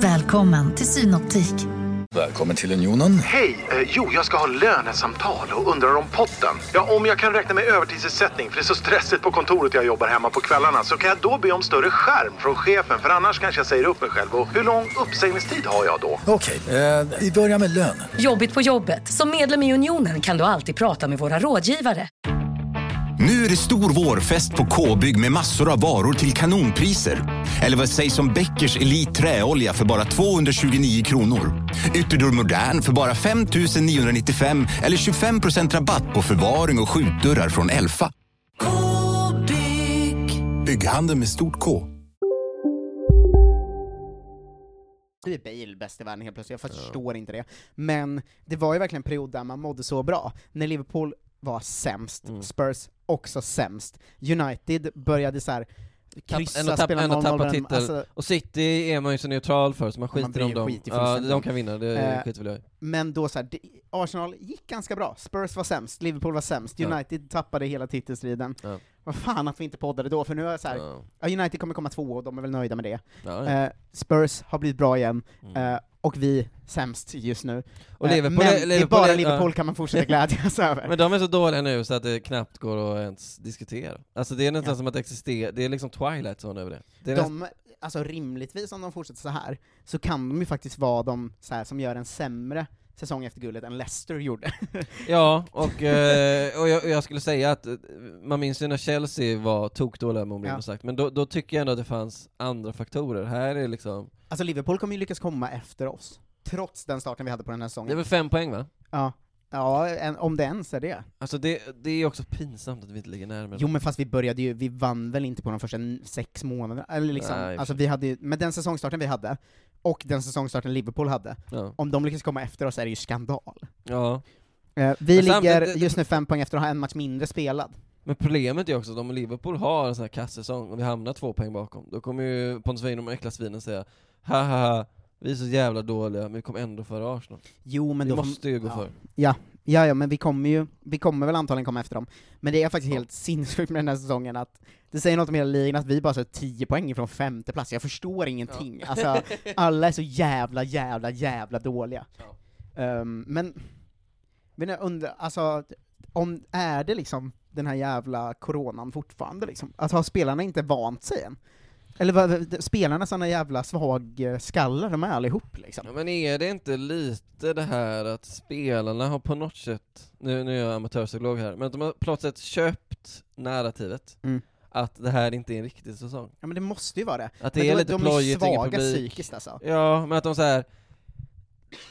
Välkommen till Synoptik. Välkommen till Unionen. Hej! Eh, jo, jag ska ha lönesamtal och undrar om potten. Ja, om jag kan räkna med övertidsersättning för det är så stressigt på kontoret jag jobbar hemma på kvällarna så kan jag då be om större skärm från chefen för annars kanske jag säger upp mig själv. Och hur lång uppsägningstid har jag då? Okej, eh, vi börjar med lön. Jobbigt på jobbet. Som medlem i Unionen kan du alltid prata med våra rådgivare. Är det stor vårfest på K-bygg med massor av varor till kanonpriser. Eller vad sägs om Bäckers Elite Träolja för bara 229 kronor? Ytterdörr Modern för bara 5 995 eller 25% rabatt på förvaring och skjutdörrar från Elfa. K-bygg. Bygghandeln med stort K. Nu är Bale bäst i världen helt plötsligt, jag förstår inte det. Men det var ju verkligen en period där man mådde så bra. När Liverpool var sämst, Mm. Spurs också sämst. United började så här kryssa, tapp, spela ändå 0-0 tappa titel, Alltså, och City är man ju så neutral för, så man skiter bryr om dem. skit i Ja, de kan vinna, det Eh, skiter väl jag i. Men då så här, det, Arsenal gick ganska bra, Spurs var sämst, Liverpool var sämst, Ja. United tappade hela titelstriden. Ja. Vad fan att vi inte poddade då, för nu är jag så här, Ja. ja, United kommer komma två och de är väl nöjda med det. Ja, ja. Eh, Spurs har blivit bra igen, Mm. eh, och vi sämst just nu. Och Eh, Liverpool men är- det är Liverpool bara Liverpool kan man fortsätta glädjas över. Men de är så dåliga nu så att det knappt går att ens diskutera. Alltså det är nästan Ja. som att existera, det är liksom Twilight Zone över det. det de, alltså rimligtvis om de fortsätter så här så kan de ju faktiskt vara de så här, som gör en sämre säsong efter guldet än Leicester gjorde. Ja, och, eh, och jag, och jag skulle säga att eh, man minns ju när Chelsea var tokdåliga med Ja. sagt, men då, då tycker jag ändå att det fanns andra faktorer. Här är liksom, Alltså Liverpool kommer ju lyckas komma efter oss, trots den starten vi hade på den här säsongen. det är väl fem poäng va? Ja, ja en, om det ens är det. Alltså det, det är också pinsamt att vi inte ligger närmare. Jo men fast vi började ju, vi vann väl inte på de första sex månaderna, eller liksom, Nej, alltså vi hade ju, med den säsongstarten vi hade, och den säsongstarten Liverpool hade, Ja. om de lyckas komma efter oss är det ju skandal. ja. Eh, vi Men ligger samtidigt- just nu fem poäng efter att ha en match mindre spelad. Men problemet är också att om Liverpool har en sån här kassäsong och vi hamnar två poäng bakom, då kommer ju Pontus Wein och de äckla svinen säga ha ha ha, vi är så jävla dåliga, men vi kommer ändå före Arsenal. Jo men vi måste ju gå ja. före. Ja, ja, ja, men vi kommer ju, vi kommer väl antagligen komma efter dem. Men det är faktiskt helt sinnessjukt med den här säsongen att det säger något om hela ligan att vi bara så 10 poäng från femte plats. jag förstår ingenting. Alltså, alla är så jävla, jävla, jävla dåliga. Ehm, men, men jag undrar, alltså, om, är det liksom den här jävla coronan fortfarande liksom? Alltså har spelarna inte vant sig än? Eller vad, spelarna såna jävla svagskallar de är allihop liksom? Ja, men är det inte lite det här att spelarna har på något sätt, nu, nu är jag amatörpsykolog här, men att de har på något sätt köpt narrativet Mm. att det här inte är en riktig säsong. Ja men det måste ju vara det. Att det Men är de, lite de är plojigt, svaga psykiskt alltså. Ja, men att de så här.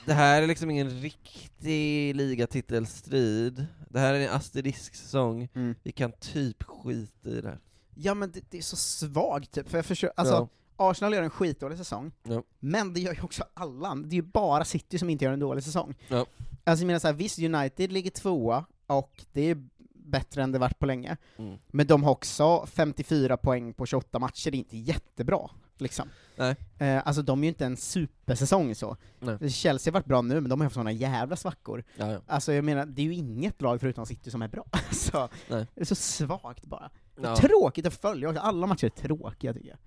det här är liksom ingen riktig ligatitelstrid, det här är en asterisk-säsong, Mm. vi kan typ skita i det här. Ja men det, det är så svagt typ, för jag försöker, alltså, Ja. Arsenal gör en skitdålig säsong, Ja. men det gör ju också alla, det är ju bara City som inte gör en dålig säsong. Ja. Alltså jag menar såhär, visst United ligger tvåa, och det är bättre än det varit på länge, Mm. men de har också 54 poäng på 28 matcher, det är inte jättebra, liksom. Nej. Eh, alltså de är ju inte en supersäsong så. Nej. Chelsea har varit bra nu, men de har haft såna jävla svackor. Ja, ja. Alltså jag menar, det är ju inget lag förutom City som är bra. Alltså, Nej. det är så svagt bara. Ja. Tråkigt att följa också, alla matcher är tråkiga tycker jag.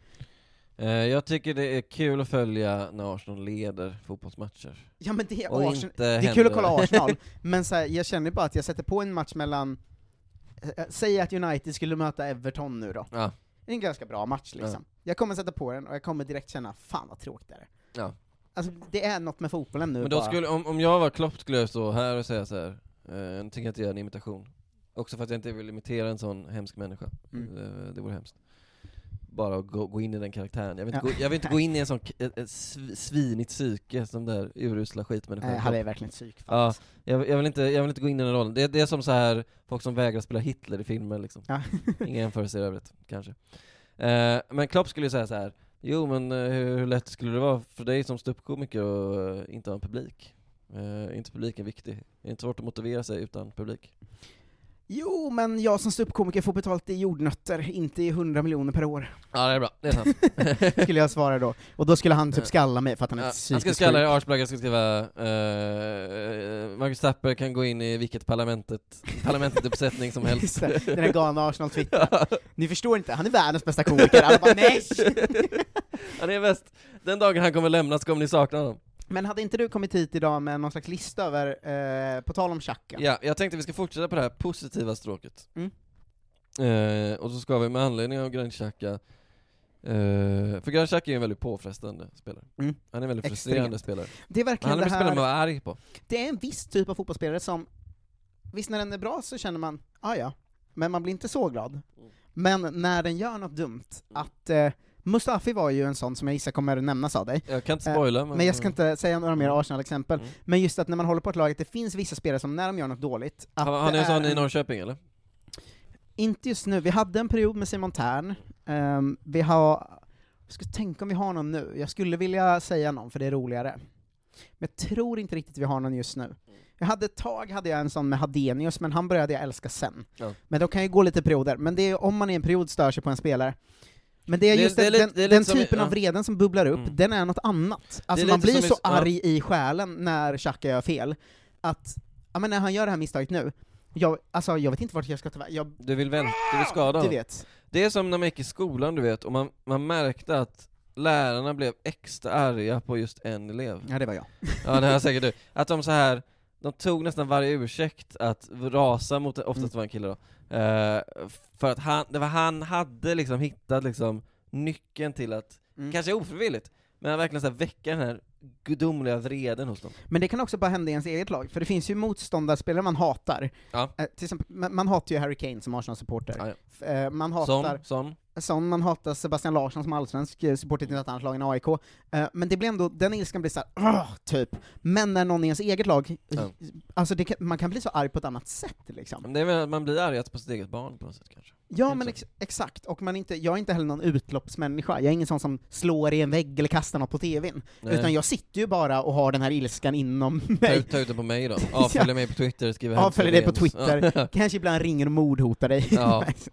Eh, Jag tycker det är kul att följa när Arsenal leder fotbollsmatcher. Ja men det är Och Arsenal, det är kul att kolla Arsenal, men så här, jag känner bara att jag sätter på en match mellan, eh, säg att United skulle möta Everton nu då. Ja. Det är en ganska bra match liksom. Jag kommer sätta på den och jag kommer direkt känna, fan vad tråkigt det är. Ja. Alltså det är något med fotbollen nu Men då bara. skulle, om, om jag var Klopp skulle jag stå här och säga så här. Eh, jag tänker inte göra en imitation. Också för att jag inte vill imitera en sån hemsk människa. Mm. Det, det vore hemskt. Bara att gå, gå in i den karaktären. Jag vill inte, Ja. gå, jag vill inte gå in i en sån ett, ett sv- svinigt psyke som där urusla skitmänniskan. Nej, han är verkligen psyk Ja, jag, jag, vill inte, jag vill inte gå in i den rollen. Det, det är som så här folk som vägrar spela Hitler i filmer liksom. Ja. Inga jämförelser i övrigt, kanske. Eh, men Klopp skulle ju säga så här. Jo men eh, hur, hur lätt skulle det vara för dig som ståuppkomiker att eh, inte ha en publik? Eh, är inte publiken viktig? Det är inte svårt att motivera sig utan publik. Jo, men jag som ståuppkomiker får betalt i jordnötter, inte i 100 miljoner per år. Ja det är bra, det är sant. skulle jag svara då. Och då skulle han typ skalla mig för att han är Ja, han ska psykiskt skalla dig sjuk. arsblög, jag ska skriva uh, Marcus Tapper kan gå in i vilket parlamentet, parlamentet-uppsättning som helst. Den här galna Arsenal-twitten. Ni förstår inte, han är världens bästa komiker. Alla bara nej! Han är bäst. Den dagen han kommer lämna så kommer ni sakna honom. Men hade inte du kommit hit idag med någon slags lista över, eh, på tal om Xhaka? Ja, jag tänkte vi ska fortsätta på det här positiva stråket. Mm. Eh, och så ska vi med anledning av Granit Xhaka, eh, för Granit Xhaka är en väldigt påfrestande spelare. Mm. Han är en väldigt frustrerande spelare. Det är verkligen han är en spelare man var arg på. det är en viss typ av fotbollsspelare som, visst när den är bra så känner man, ah, ja, men man blir inte så glad. Mm. Men när den gör något dumt, att eh, Mustafi var ju en sån som jag gissar kommer att nämnas av dig. Jag kan inte Eh, spoila men... Men jag ska inte säga några mer Mm. Arsenal-exempel. Mm. Men just att när man håller på ett lag, att det finns vissa spelare som när de gör något dåligt, att Han, han är en sån i Norrköping eller? Inte just nu, vi hade en period med Simon Tern, Ehm, vi har, jag ska tänka om vi har någon nu, jag skulle vilja säga någon för det är roligare. Men jag tror inte riktigt vi har någon just nu. Jag hade ett tag hade jag en sån med Hadenius, men han började jag älska sen. Ja. Men då kan ju gå lite perioder, men det är om man i en period stör sig på en spelare. Men det är Det- just det den, det är den som i- typen av ja. vreden som bubblar upp, Mm. den är något annat. Alltså man blir som så arg i själen när Xhaka gör fel, att, ja men när han gör det här misstaget nu, jag, alltså jag vet inte vart jag ska ta vägen, jag, Du vill väl, du vill skada du vet. Det är som när man gick i skolan du vet, och man, man märkte att lärarna blev extra arga på just en elev. Ja det var jag. Ja det har säkert du. Att de så här de tog nästan varje ursäkt att rasa mot, oftast var en kille då, eh, för att han, det var han hade liksom hittat liksom nyckeln till att, Mm. kanske ofrivilligt, men verkligen så här väcka den här gudomliga vreden hos dem. Men det kan också bara hända i ens eget lag, för det finns ju motståndarspelare man hatar. Ja. Eh, till exempel, man, man hatar ju Harry Kane som Arsenal-supporter. Ja, ja. Eh, man hatar sån. sån, man hatar Sebastian Larsson som allsvensk eh, supporter till ett annat lag än AIK. Eh, men det blir ändå, den ilskan blir såhär, "Åh", typ. Men när någon i ens eget lag, Ja. alltså kan, man kan bli så arg på ett annat sätt liksom. Men Det är väl att man blir arg på sitt eget barn på något sätt kanske. Ja men ex exakt, och man inte, jag är inte heller någon utloppsmänniska, jag är ingen sån som slår i en vägg eller kastar något på TVn. Nej. Utan jag sitter ju bara och har den här ilskan inom Ta, mig. ut- ta ut det på mig då. Avfölj mig på Twitter, skriv Avfölj dig på Twitter, Ja. kanske ibland ringer och mordhotar dig. Ja,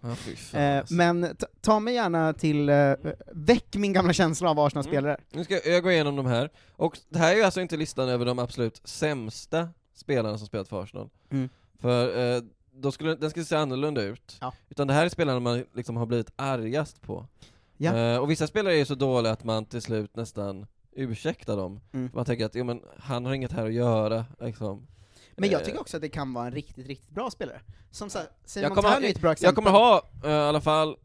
ja Eh, men ta, ta mig gärna till, eh, väck min gamla känsla av Arsenal-spelare. Nu ska jag gå igenom de här, och det här är ju alltså inte listan över de absolut sämsta spelarna som spelat för Arsenal. Mm. För eh, då skulle, den skulle se annorlunda ut. Ja. Utan det här är spelarna man liksom har blivit argast på. Ja. Eh, och vissa spelare är ju så dåliga att man till slut nästan ursäktar dem. Mm. Man tänker att jo, men han har inget här att göra, liksom. Men jag Eh, tycker också att det kan vara en riktigt, riktigt bra spelare. Som så, här, jag Simon kommer, Tern är ett bra jag exempel. kommer ha eh, i alla fall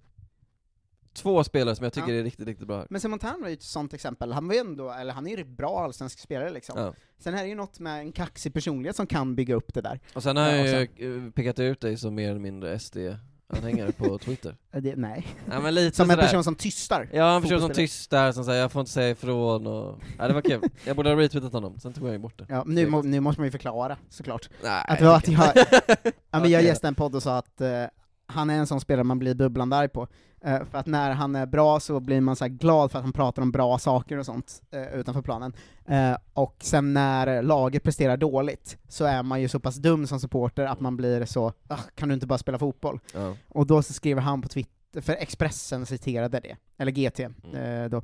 två spelare som jag tycker Ja. är riktigt, riktigt bra här. Men Simon Tern var ju ett sånt exempel, han var ju ändå, eller han är ju en bra allsvensk spelare liksom. Ja. Sen är det ju något med en kaxig personlighet som kan bygga upp det där. Och sen har Ja, jag och ju eh, pekat ut dig som mer eller mindre SD-anhängare på Twitter. Det, nej. Ja, men lite Som en sådär. person som tystar. Ja, en person som tystar, som säger jag får inte säga ifrån och... Ja, det var kul. Jag borde ha retweetat honom, sen tog jag ju bort det. Ja, nu, må, nu måste man ju förklara, såklart. Nej, att att jag, ja, men jag gästade en podd och sa att eh, han är en sån spelare man blir bubblande arg på. Eh, för att när han är bra så blir man så glad för att han pratar om bra saker och sånt eh, utanför planen. Eh, och sen när laget presterar dåligt så är man ju så pass dum som supporter att man blir så "Ah, kan du inte bara spela fotboll? Ja. Och då så skriver han på Twitter, för Expressen citerade det, eller GT, eh, då.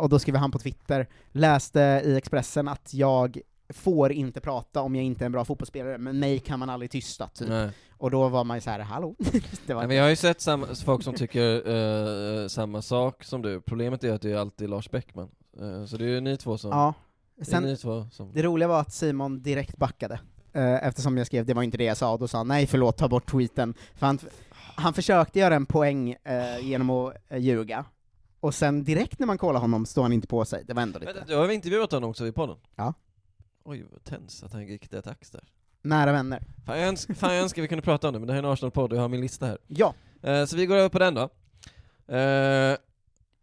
Och då skriver han på Twitter, läste i Expressen att jag får inte prata om jag inte är en bra fotbollsspelare, men mig kan man aldrig tysta, typ. Nej. Och då var man ju så här, hallå? det var men jag har ju sett samma, folk som tycker eh, samma sak som du, problemet är att det är alltid Lars Bäckman. Eh, så det är ju ni två som... Ja. det Sen, ni två som... det roliga var att Simon direkt backade, eh, eftersom jag skrev det var inte det jag sa, och då sa han nej förlåt, ta bort tweeten. För han, han försökte göra en poäng genom att ljuga, och sen direkt när man kollar honom står han inte på sig, det var ändå lite Vänta, du har intervjuat honom också i podden? Ja. Oj, vad tens att han gick till attacks där. Nära vänner. Fan jag, önskar, fan jag önskar vi kunde prata om det, men det här är en Arsenal-podd och jag har min lista här. Ja. Eh, så vi går över på den då. Eh,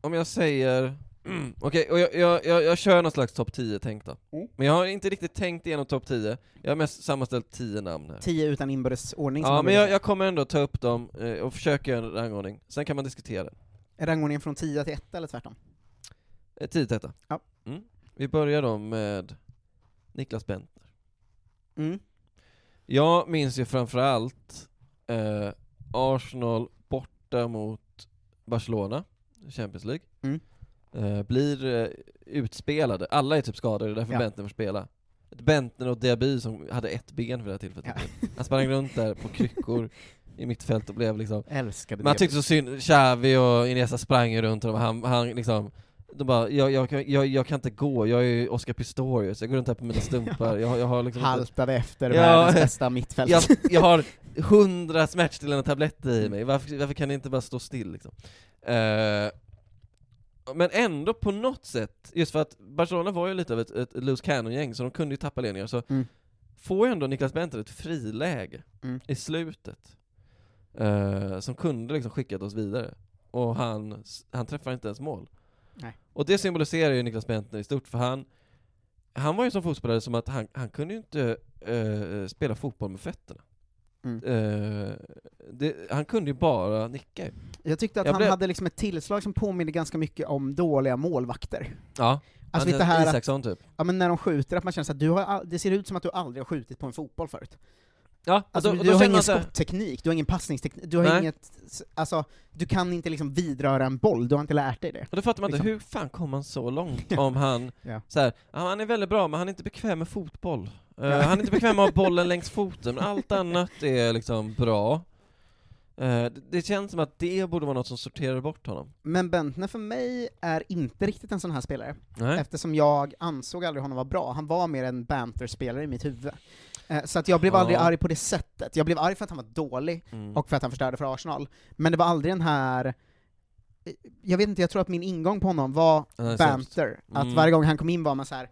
om jag säger... Mm, Okej, och jag, jag, jag, jag kör någon slags topp 10 tänkt då. Mm. Men jag har inte riktigt tänkt igenom topp 10, jag har mest sammanställt 10 namn här. Tio utan inbördes ordning Ja, men jag, jag kommer ändå ta upp dem eh, och försöka göra en rangordning, sen kan man diskutera det. Är rangordningen från 10 till 1 eller tvärtom? Eh, 10 till etta. Ja. Mm. Vi börjar då med Niklas Bentner. Mm. Jag minns ju framförallt eh, Arsenal borta mot Barcelona, Champions League. Mm. Eh, blir eh, utspelade, alla är typ skadade, därför Ja. Bentner får spela. Bentner och Diaby som hade ett ben för det här tillfället. Han sprang runt där på kryckor i mittfält och blev liksom Älskade Man tyckte så synd, Xavi och Iniesta sprang ju runt honom, han, han liksom de bara, jag, jag, kan- jag, jag kan inte gå, jag är Oscar Pistorius, jag går runt här på mina stumpar, jag, jag har liksom Haltade efter Ja, världens bästa mittfält. jag, jag har hundra smärtstillande tabletter i mig, varför, varför kan det inte bara stå still liksom? Eh, men ändå på något sätt, just för att Barcelona var ju lite av ett, ett loose cannon-gäng, så de kunde ju tappa ledningar, så Mm. får ju ändå Niklas Bentner ett friläge Mm. i slutet, eh, som kunde liksom skickat oss vidare. Och han, han träffar inte ens mål. Nej. Och det symboliserar ju Niklas Bentner i stort, för han, han var ju som fotbollsspelare som att han, han kunde ju inte eh, spela fotboll med fötterna. Mm. Eh, det, han kunde ju bara nicka. Jag tyckte att Jag han blev- hade liksom ett tillslag som påminner ganska mycket om dåliga målvakter. Ja, Alltså lite här att, Isaksson typ. ja men när de skjuter, att man känner att du har, all- det ser ut som att du aldrig har skjutit på en fotboll förut. Ja, Alltså och du då, då har ingen så skottteknik, du har ingen passningsteknik, du har Nej. inget, alltså, du kan inte liksom vidröra en boll, du har inte lärt dig det. Och då fattar man inte, Liksom. hur fan kom han så långt om han, Ja. så här, han är väldigt bra men han är inte bekväm med fotboll. Ja. Han är inte bekväm med att ha bollen längs foten, men allt annat är liksom bra. Det, det känns som att det borde vara något som sorterar bort honom. Men Bentner för mig är inte riktigt en sån här spelare, Nej. eftersom jag ansåg aldrig honom vara bra, han var mer en banter-spelare i mitt huvud. Eh, Så att jag blev Ja. aldrig arg på det sättet, jag blev arg för att han var dålig, Mm. och för att han förstörde för Arsenal, men det var aldrig den här eh, jag vet inte, jag tror att min ingång på honom var Han banter, sämst. att Mm. varje gång han kom in var man så här.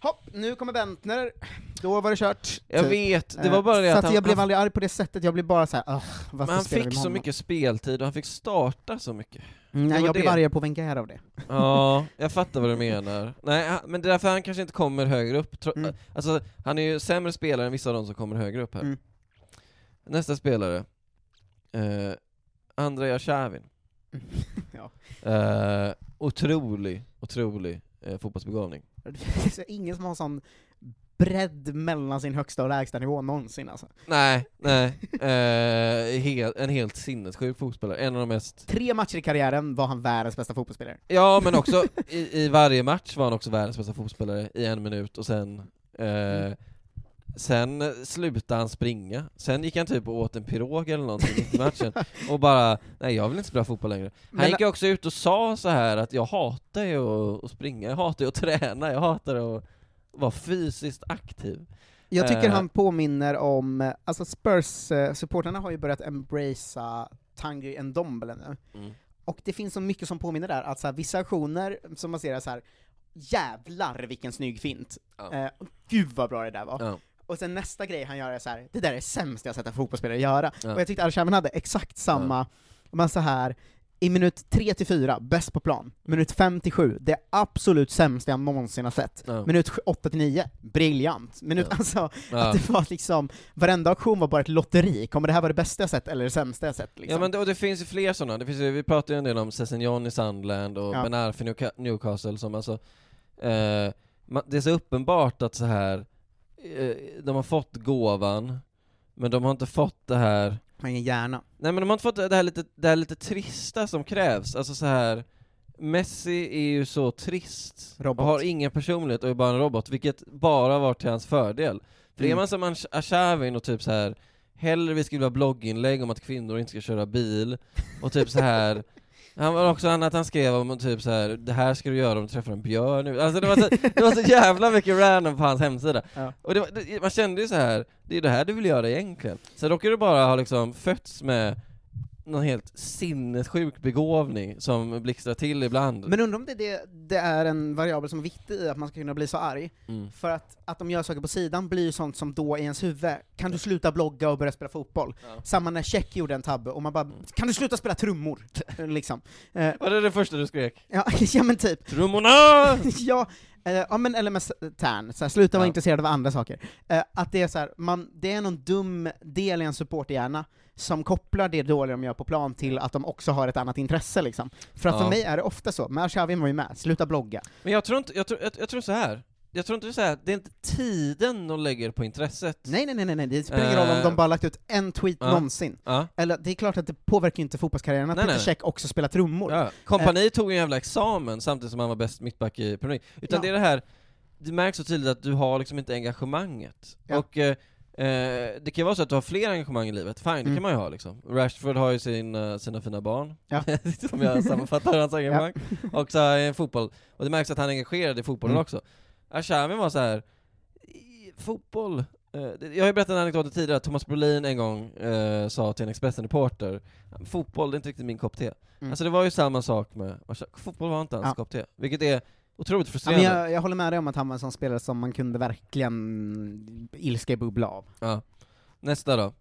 hopp, nu kommer Bentner, då var det kört. Jag typ. vet, det Eh, var bara det så att att han- jag blev han- aldrig arg på det sättet, jag blev bara såhär, uh, Men varför han spelar vi fick så mycket speltid och han fick starta så mycket. Mm, nej, var jag blev det. argare på Wenger av det. Ja, jag fattar vad du menar. Nej, han- men det är därför han kanske inte kommer högre upp. Tro- Mm. Alltså, han är ju sämre spelare än vissa av de som kommer högre upp här. Mm. Nästa spelare, eh, Andrea Shavin. ja. Eh, otrolig, otrolig eh, fotbollsbegåvning. Det finns ingen som har sån bredd mellan sin högsta och lägsta nivå någonsin alltså. Nej, nej. Eh, hel, en helt sinnessjuk fotbollsspelare. En av de mest... Tre matcher i karriären var han världens bästa fotbollsspelare. Ja, men också i, i varje match var han också världens bästa fotbollsspelare i en minut och sen eh, Sen eh, slutade han springa, sen gick han typ och åt en pirog eller någonting i matchen och bara, nej jag vill inte spela fotboll längre. Han Men- gick också ut och sa så här att jag hatar ju att springa, jag hatar ju att träna, jag hatar att vara fysiskt aktiv. Jag tycker Eh, han påminner om, eh, alltså Spurs-supporterna har ju börjat embracea Tanguy Ndombele nu. Mm. Och det finns så mycket som påminner där, att så här, vissa aktioner som man ser är så här jävlar vilken snygg fint. Ja. Eh, gud vad bra det där var. Ja. Och sen nästa grej han gör är så här, det där är det sämsta jag sett en fotbollsspelare göra. Ja. Och jag tyckte Arshavin hade exakt samma, man så här I minut 3 till 4, bäst på plan. Minut 5 till 7, det absolut sämsta jag någonsin har sett. Ja. Minut 8 till 9, briljant. Minut, Ja. alltså, Ja. att det var liksom, varenda aktion var bara ett lotteri. Kommer det här vara det bästa jag sett, eller det sämsta jag sett? Liksom? Ja men det, och det finns ju fler sådana, det finns ju, vi pratar ju en del om Sessignon i Sunderland och Ja. Ben Arfa i Newca- Newcastle som alltså, eh, ma- det är så uppenbart att så här eh, de har fått gåvan, men de har inte fått det här Man ingen hjärna. Nej men de har inte fått det här lite, det här lite trista som krävs, alltså så här Messi är ju så trist, Robot. och har ingen personlighet och är bara en robot, vilket bara varit till hans fördel. För är Mm. man som Ash- Arshavin och typ så här hellre vill skriva blogginlägg om att kvinnor inte ska köra bil, och typ så här Han var också annat han skrev om typ så här det här ska du göra om du träffar en björn nu. Alltså det var så, det var så jävla mycket random på hans hemsida. Ja. Och det, var- det, man kände ju så här det är det här du vill göra egentligen. Sen råkar du bara ha liksom fötts med någon helt sinnessjuk begåvning som blixtrar till ibland. Men undrar om det, det, det är en variabel som är viktig i att man ska kunna bli så arg? Mm. För att, att de gör saker på sidan blir ju sånt som då i ens huvud, kan du sluta blogga och börja spela fotboll? Samma när Check gjorde en tabbe, och man bara, kan du sluta spela trummor? liksom. Eh, Var det det första du skrek? ja, ja men typ. Trummorna! ja, eh, ja men eller med s- Tern, så här, sluta vara Ja. intresserad av andra saker. Eh, att det är så här, man, det är någon dum del i en supporterhjärna som kopplar det dåliga de gör på plan till att de också har ett annat intresse liksom. För att Ja. för mig är det ofta så, men Arshavin var ju med, sluta blogga. Men jag tror inte, jag tror, jag, jag tror så här. Jag tror inte det är så här, det är inte tiden de lägger på intresset. Nej, nej, nej, nej, det spelar ingen roll om Eh, de bara lagt ut en tweet ja. någonsin. Ja. Eller det är klart att det påverkar ju inte fotbollskarriären att Nej, Peter. Cech också spelar trummor. Ja. Kompani tog en jävla examen samtidigt som han var bäst mittback i Premier League. Utan Ja. det är det här, det märks så tydligt att du har liksom inte engagemanget. Ja. Och eh, eh, det kan vara så att du har fler engagemang i livet, fine, det Mm. kan man ju ha liksom. Rashford har ju sin, eh, sina fina barn, Ja. som jag sammanfattar hans engagemang. Och så har han fotboll, och det märks att han är engagerad i fotbollen Mm. också. Arshavin var så här. "I- fotboll, eh, jag har ju berättat en anekdot tidigare, att Thomas Brolin en gång eh, sa till en Expressen-reporter Fotboll, det är inte riktigt min kopp te. Mm. Alltså det var ju samma sak med, fotboll var inte hans Ja. kopp te, vilket är otroligt Ja, men frustrerande. jag, jag håller med dig om att han var en sån spelare som man kunde verkligen ilska bubbla av. Ja. Nästa då.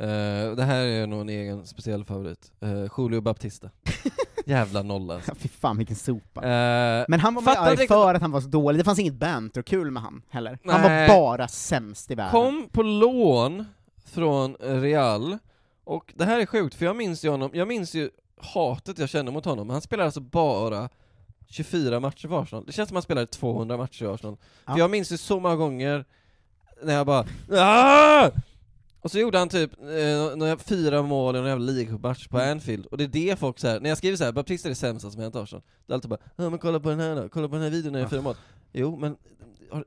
Eh, det här är nog en egen speciell favorit. Uh, Julio Baptista. Jävla nolla alltså. Fy fan vilken sopa. Eh, Men han var fattar arg riktigt- för att han var så dålig, det fanns inget banter kul med han heller. Han var Nej. bara sämst i världen. Kom på lån från Real, och det här är sjukt för jag minns ju honom, jag minns ju hatet jag kände mot honom. Han spelar alltså bara 24 matcher för Arsenal. Det känns som han spelade 200 matcher i Arsenal. Ja. För jag minns ju så många gånger när jag bara ah! Och så gjorde han typ eh, några fyra mål i en jävla ligacupmatch på Anfield, och det är det folk säger när jag skriver så här, Baptista är det sämsta som hänt Arsenal, det är alltid bara ja men kolla på den här då, kolla på den här videon när jag gör fyra mål. Jo men,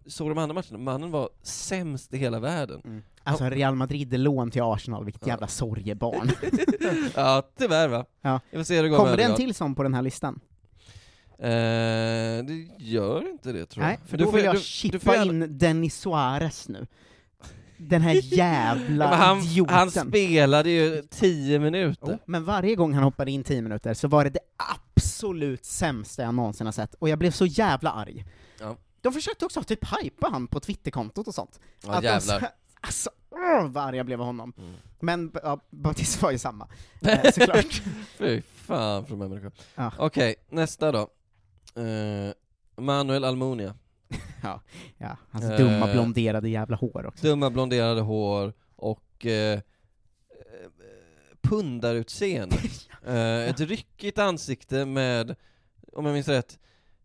såg du de andra matcherna? Mannen var sämst i hela världen. Mm. Alltså Real Madrid-lån till Arsenal, vilket Ja. jävla sorgebarn. ja, tyvärr va. Ja. Jag får se hur det går Kommer det en till sån på den här listan? Eh, det gör inte det tror jag. Nej, för Du då får- vill jag du- du chippa får gärna- in Dennis Suarez nu. Den här jävla Ja, han, idioten. han spelade ju 10 minuter. Jo, men varje gång han hoppade in 10 minuter så var det det absolut sämsta jag någonsin har sett, och jag blev så jävla arg. Ja. De försökte också typ hypa han på Twitterkontot och sånt. Ja, Att de jävlar. så- alltså, åh, vad arg jag blev av honom. Mm. Men ja, Baptiste var ju samma, eh, såklart. Fy fan från människor. Ja. Okej, nästa då. Eh, Manuel Almunia. ja, ja, hans Eh, dumma blonderade jävla hår också. Dumma blonderade hår och eh, eh, pundarutseende. eh, ett ryckigt ansikte med, om jag minns rätt,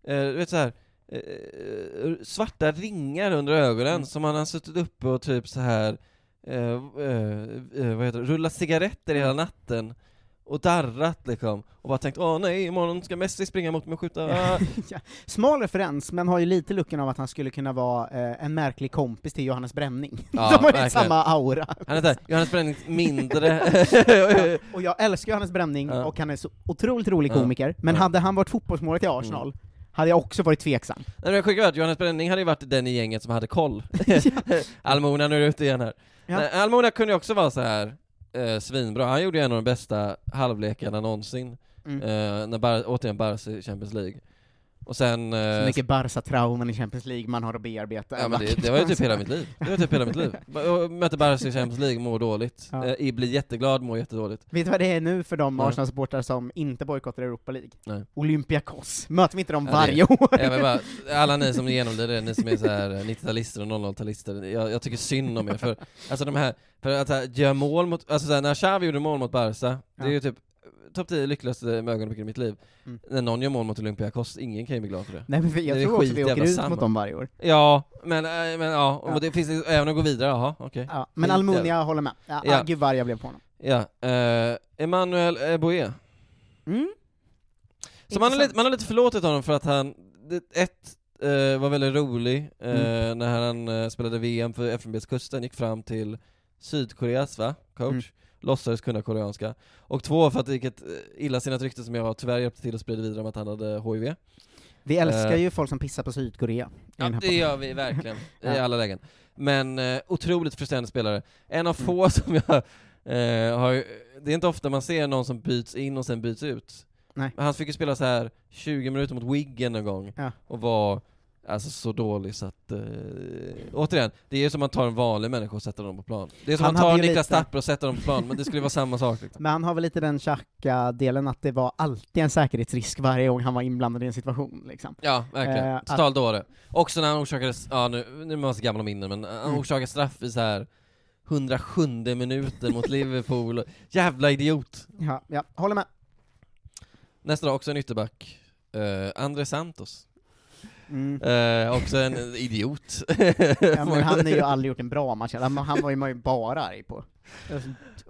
eh, du vet så här. Eh, svarta ringar under ögonen Mm. som han har suttit uppe och typ så här eh, eh, eh, vad heter det, rullat cigaretter hela natten och darrat liksom, och bara tänkt åh nej, imorgon ska Messi springa mot mig och skjuta, ja. Smal referens, men har ju lite looken av att han skulle kunna vara eh, en märklig kompis till Johannes Bränning. Ja, De har ju verkligen. samma aura. Han såhär, Johannes Bränning mindre Ja, och jag älskar Johannes Bränning, Ja. och han är så otroligt rolig Ja. Mm. komiker, men Ja. hade han varit fotbollsmålet i Arsenal, hade jag också varit tveksam. Nej men jag skickar att Johannes Bränning hade ju varit den i gänget som hade koll. Almona, nu är du ute igen här. Ja. Almona kunde ju också vara så här eh, svinbra, han gjorde ju en av de bästa halvlekarna någonsin, Mm. eh, när Bar- återigen Barca i Champions League. Och sen... Så eh, mycket Barca-trauman i Champions League man har att bearbeta. Ja men det, det var ju typ hela mitt liv. Det var typ hela mitt liv. Möter Barca i Champions League, mår dåligt. Ja. Eh, blir jätteglad, mår jättedåligt. Vet du vad det är nu för de. Arsenal-supportrar som inte bojkottar Europa League? Nej. Olympiakos. Möter vi inte dem Ja, varje det- år? Vill bara, alla ni som genomlider det, ni som är så här eh, 90-talister och 00-talister, jag, jag tycker synd om er för, alltså de här, för att här, göra mål mot, alltså så här, när Xavi gjorde mål mot Barca, det är Ja. ju typ topp 10 lyckligaste ögonblick i mitt liv. Mm. När någon gör mål mot Olympiakos, ingen kan ju bli glad för det. Nej men jag är tror också vi åker ut samma. mot dem varje år. Ja, men, äh, men ja, och Ja. det finns även att gå vidare, jaha, okej. Ja, men Almunia håller med. Ja, Ja. ja. Gud vad jag blev på honom. Ja, eh, Emmanuel Eboe. Mm. Så man har, lite, man har lite förlåtit honom för att han, ett, eh, var väldigt rolig eh, Mm. när han eh, spelade VM för FNBs kusten, gick fram till Sydkoreas va, coach, Mm. Låtsades kunna koreanska. Och två, för att det gick ett eh, illasinnat rykte som jag tyvärr hjälpte till att sprida vidare om att han hade HIV. Vi älskar Eh. ju folk som pissar på Sydkorea. Ja, det gör vi verkligen, i alla lägen. Men eh, otroligt frustrerande spelare. En av Mm. få som jag eh, har, det är inte ofta man ser någon som byts in och sen byts ut. Nej. Men Han fick ju spela så här 20 minuter mot Wiggen en gång, Ja. och var alltså så dålig så att, eh, återigen, det är som att man tar en vanlig människa och sätter dem på plan. Det är som att Han man tar hade ju Niklas lite- Tapper och sätter dem på plan, men det skulle vara samma sak liksom. Men han har väl lite den tjacka-delen att det var alltid en säkerhetsrisk varje gång han var inblandad i en situation liksom. Ja, verkligen. Eh, att- Total dåre. Också när han orsakade, ja nu, nu är man så gammal och minnen, men han Mm. orsakade straff i så här 107 minuten mot Liverpool. Jävla idiot! Ja, ja, håller med. Nästa dag också en ytterback. Uh, André Santos. Mm. Eh, också en idiot. Ja, men han har ju aldrig gjort en bra match, han, han var ju man ju bara arg på. Så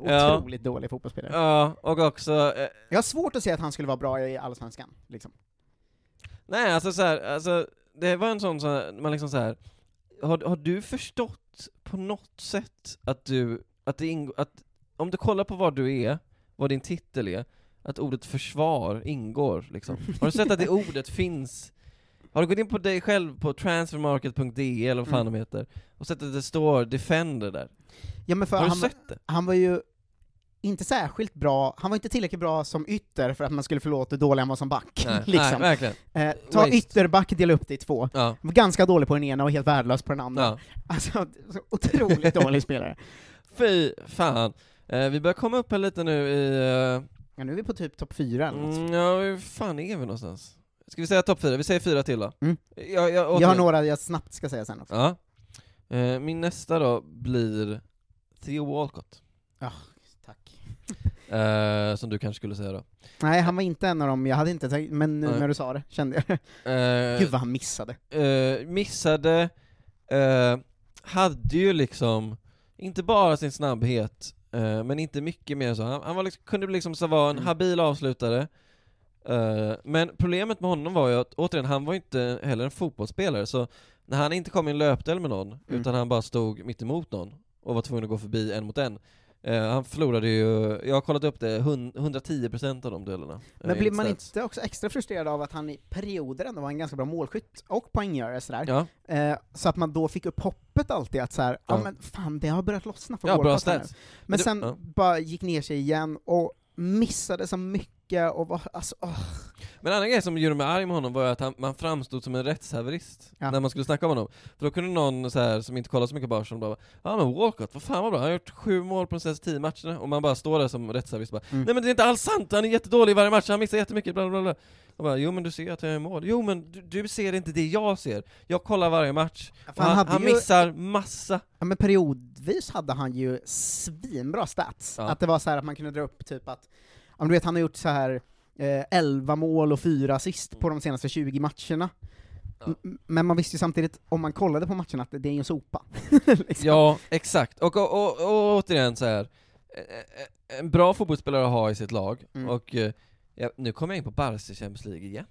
Ja. Otroligt dålig fotbollsspelare. Ja, och också, eh, Jag har svårt att se att han skulle vara bra i Allsvenskan, liksom. nej alltså så här, alltså det var en sån, så här, man liksom så här. Har, har du förstått på något sätt att du, att det ingår, att om du kollar på vad du är, vad din titel är, att ordet försvar ingår liksom. Har du sett att det ordet finns? Har du gått in på dig själv på transfermarket.de eller vad fan Mm. de heter, och sett att det står 'Defender' där? Ja, men för Har du han, sett det? han var ju inte särskilt bra, han var inte tillräckligt bra som ytter för att man skulle förlåta hur dålig han var som back. Nej, liksom. nej. Eh, ta Waste. ytterback, dela upp det i två. Ja. Var ganska dålig på den ena och helt värdelös på den andra. Ja. Alltså, så otroligt dålig spelare. Fy fan. Eh, vi börjar komma upp här lite nu i... eh, Ja, nu är vi på typ topp fyra eller något. Mm, ja, hur fan är vi någonstans? Ska vi säga topp fyra? Vi säger fyra till då. Mm. Jag, jag, Jag har några jag snabbt ska säga sen också. Ja. Eh, min nästa då blir Theo Walcott. Ja, tack. Eh, som du kanske skulle säga då. Nej, han var inte en av dem, jag hade inte tänkt, men nu Nej. när du sa det kände jag Eh, Gud vad han missade. eh, missade, eh, hade ju liksom, inte bara sin snabbhet, eh, men inte mycket mer så. Han, han var liksom, kunde liksom så vara en Mm. habil avslutare, eh, men problemet med honom var ju att, återigen, han var inte heller en fotbollsspelare, så när han inte kom i en löpdel med någon, Mm. utan han bara stod mitt emot någon, och var tvungen att gå förbi en mot en, eh, han förlorade ju, jag har kollat upp det, hun- 110% av de duellerna. eh, Men blir man inte också extra frustrerad av att han i perioder ändå var en ganska bra målskytt och poänggörare sådär? Ja. Så att man då fick upp hoppet alltid att så här, ja Ja. men fan det har börjat lossna för Ja, bra stats. Men Men det- sen ja. bara gick ner sig igen och missade så mycket och var, alltså, åh. Men en annan grej som gjorde mig arg med honom var att han, man framstod som en rättshaverist Ja. när man skulle snacka om honom. För då kunde någon så här, som inte kollar så mycket på Arsenal bara Ja men Walcott, vad fan vad bra, han har gjort sju mål på de senaste tio matcherna, och man bara står där som rättshaverist bara Mm. Nej men det är inte alls sant, han är jättedålig i varje match, han missar jättemycket, bla bla bla och bara, Jo men du ser att jag gör mål, jo men du, du ser inte det jag ser, jag kollar varje match, och För han han, han ju- missar massa Ja men periodvis hade han ju svinbra stats. Ja. Att det var så här att man kunde dra upp typ att, ja men du vet han har gjort så här eh, 11 mål och 4 assist på de senaste 20 matcherna. Ja. Men man visste ju samtidigt, om man kollade på matcherna, att det är ju en sopa. liksom. Ja, exakt. Och, och, och, och återigen så här. eh, eh, en bra fotbollsspelare att ha i sitt lag, Mm. och eh, ja, nu kommer jag in på Barca Champions League igen.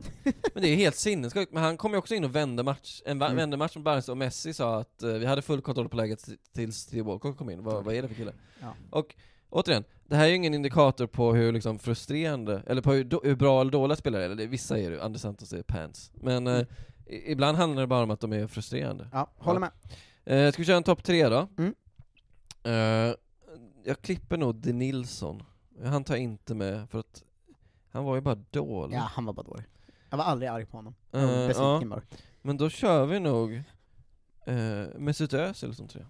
Men det är helt sinnessjukt, men han kom ju också in och vände match, en Mm. vände match med Barca, och Messi sa att eh, vi hade full kontroll på läget tills Theo Walcott kom in. Vad, vad är det för kille? Ja. Och återigen, det här är ju ingen indikator på hur liksom frustrerande, eller på hur, do, hur bra eller dåliga spelare är, eller det- vissa är det, Anders Santos är pants. Men eh, ibland handlar det bara om att de är frustrerande. Ja, håller med. Eh, ska vi köra en topp tre då? Mm. Eh, jag klipper nog De Nilsson. Han tar inte med, för att han var ju bara dålig. Ja, han var bara dålig. Jag var aldrig arg på honom. Jag var besviken bara. Men då kör vi nog eh, Mesut Özil som trea.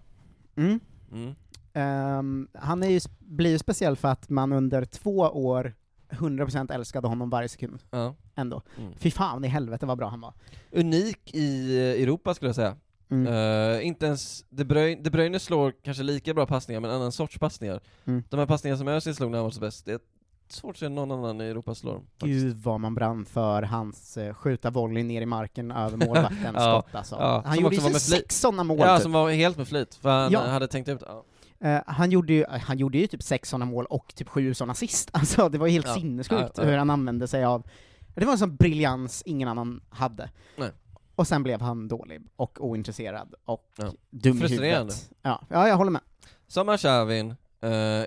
Mm. Mm. Ehm, han är ju, blir ju speciell för att man under två år 100% älskade honom varje sekund. Ja. Ändå. Mm. Fy fan i helvete vad bra han var. Unik i Europa skulle jag säga. Mm. Eh, inte ens, De Bruyne, De Bruyne slår kanske lika bra passningar, men en annan sorts passningar. Mm. De här passningarna som Özil slog när han var som bäst, det är svårt att se någon annan i Europa slår dem. Gud vad man brann för hans uh, skjuta volley ner i marken över målvakten Ja, skott alltså. ja, Han som gjorde ju sex sådana mål Ja, typ. som var helt med flit, för han hade tänkt ut ja. Eh, han, gjorde ju, han gjorde ju typ sex sådana mål och typ sju sådana assist, alltså det var helt Ja. sinnessjukt Ja, ja. hur han använde sig av, det var en sån briljans ingen annan hade. Nej. Och sen blev han dålig och ointresserad och Ja. dum i Frustrerande. huvudet. Ja, ja, jag håller med. Som Arshavin, eh,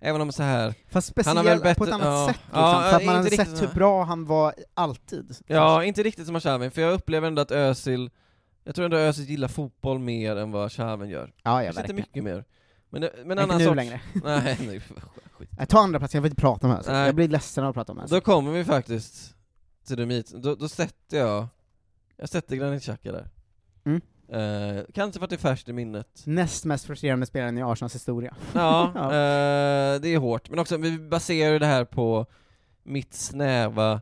även om så här Fast har speciellt på ett annat ja. sätt liksom, Ja, för att man hade riktigt sett hur bra han var alltid. Ja, inte riktigt som Arshavin, för jag upplever ändå att Özil, jag tror ändå Özil gillar fotboll mer än vad Arshavin gör. Ja, ja, Kanske inte verkligen. mycket mer. Men, men Inte annan nu sorts... längre. Nej, nej, skit. Jag tar andra plats, jag vill inte prata om det här. så. Nej. Jag blir ledsen av att prata om det här. så. Då kommer vi faktiskt till det mit. Då, då sätter jag, jag sätter Granit Xhaka där. Mm. Eh, kanske för att det är färskt i minnet. Näst mest frustrerande spelaren i Arsenals historia. Ja, Ja. eh, det är hårt. Men också, vi baserar ju det här på mitt snäva,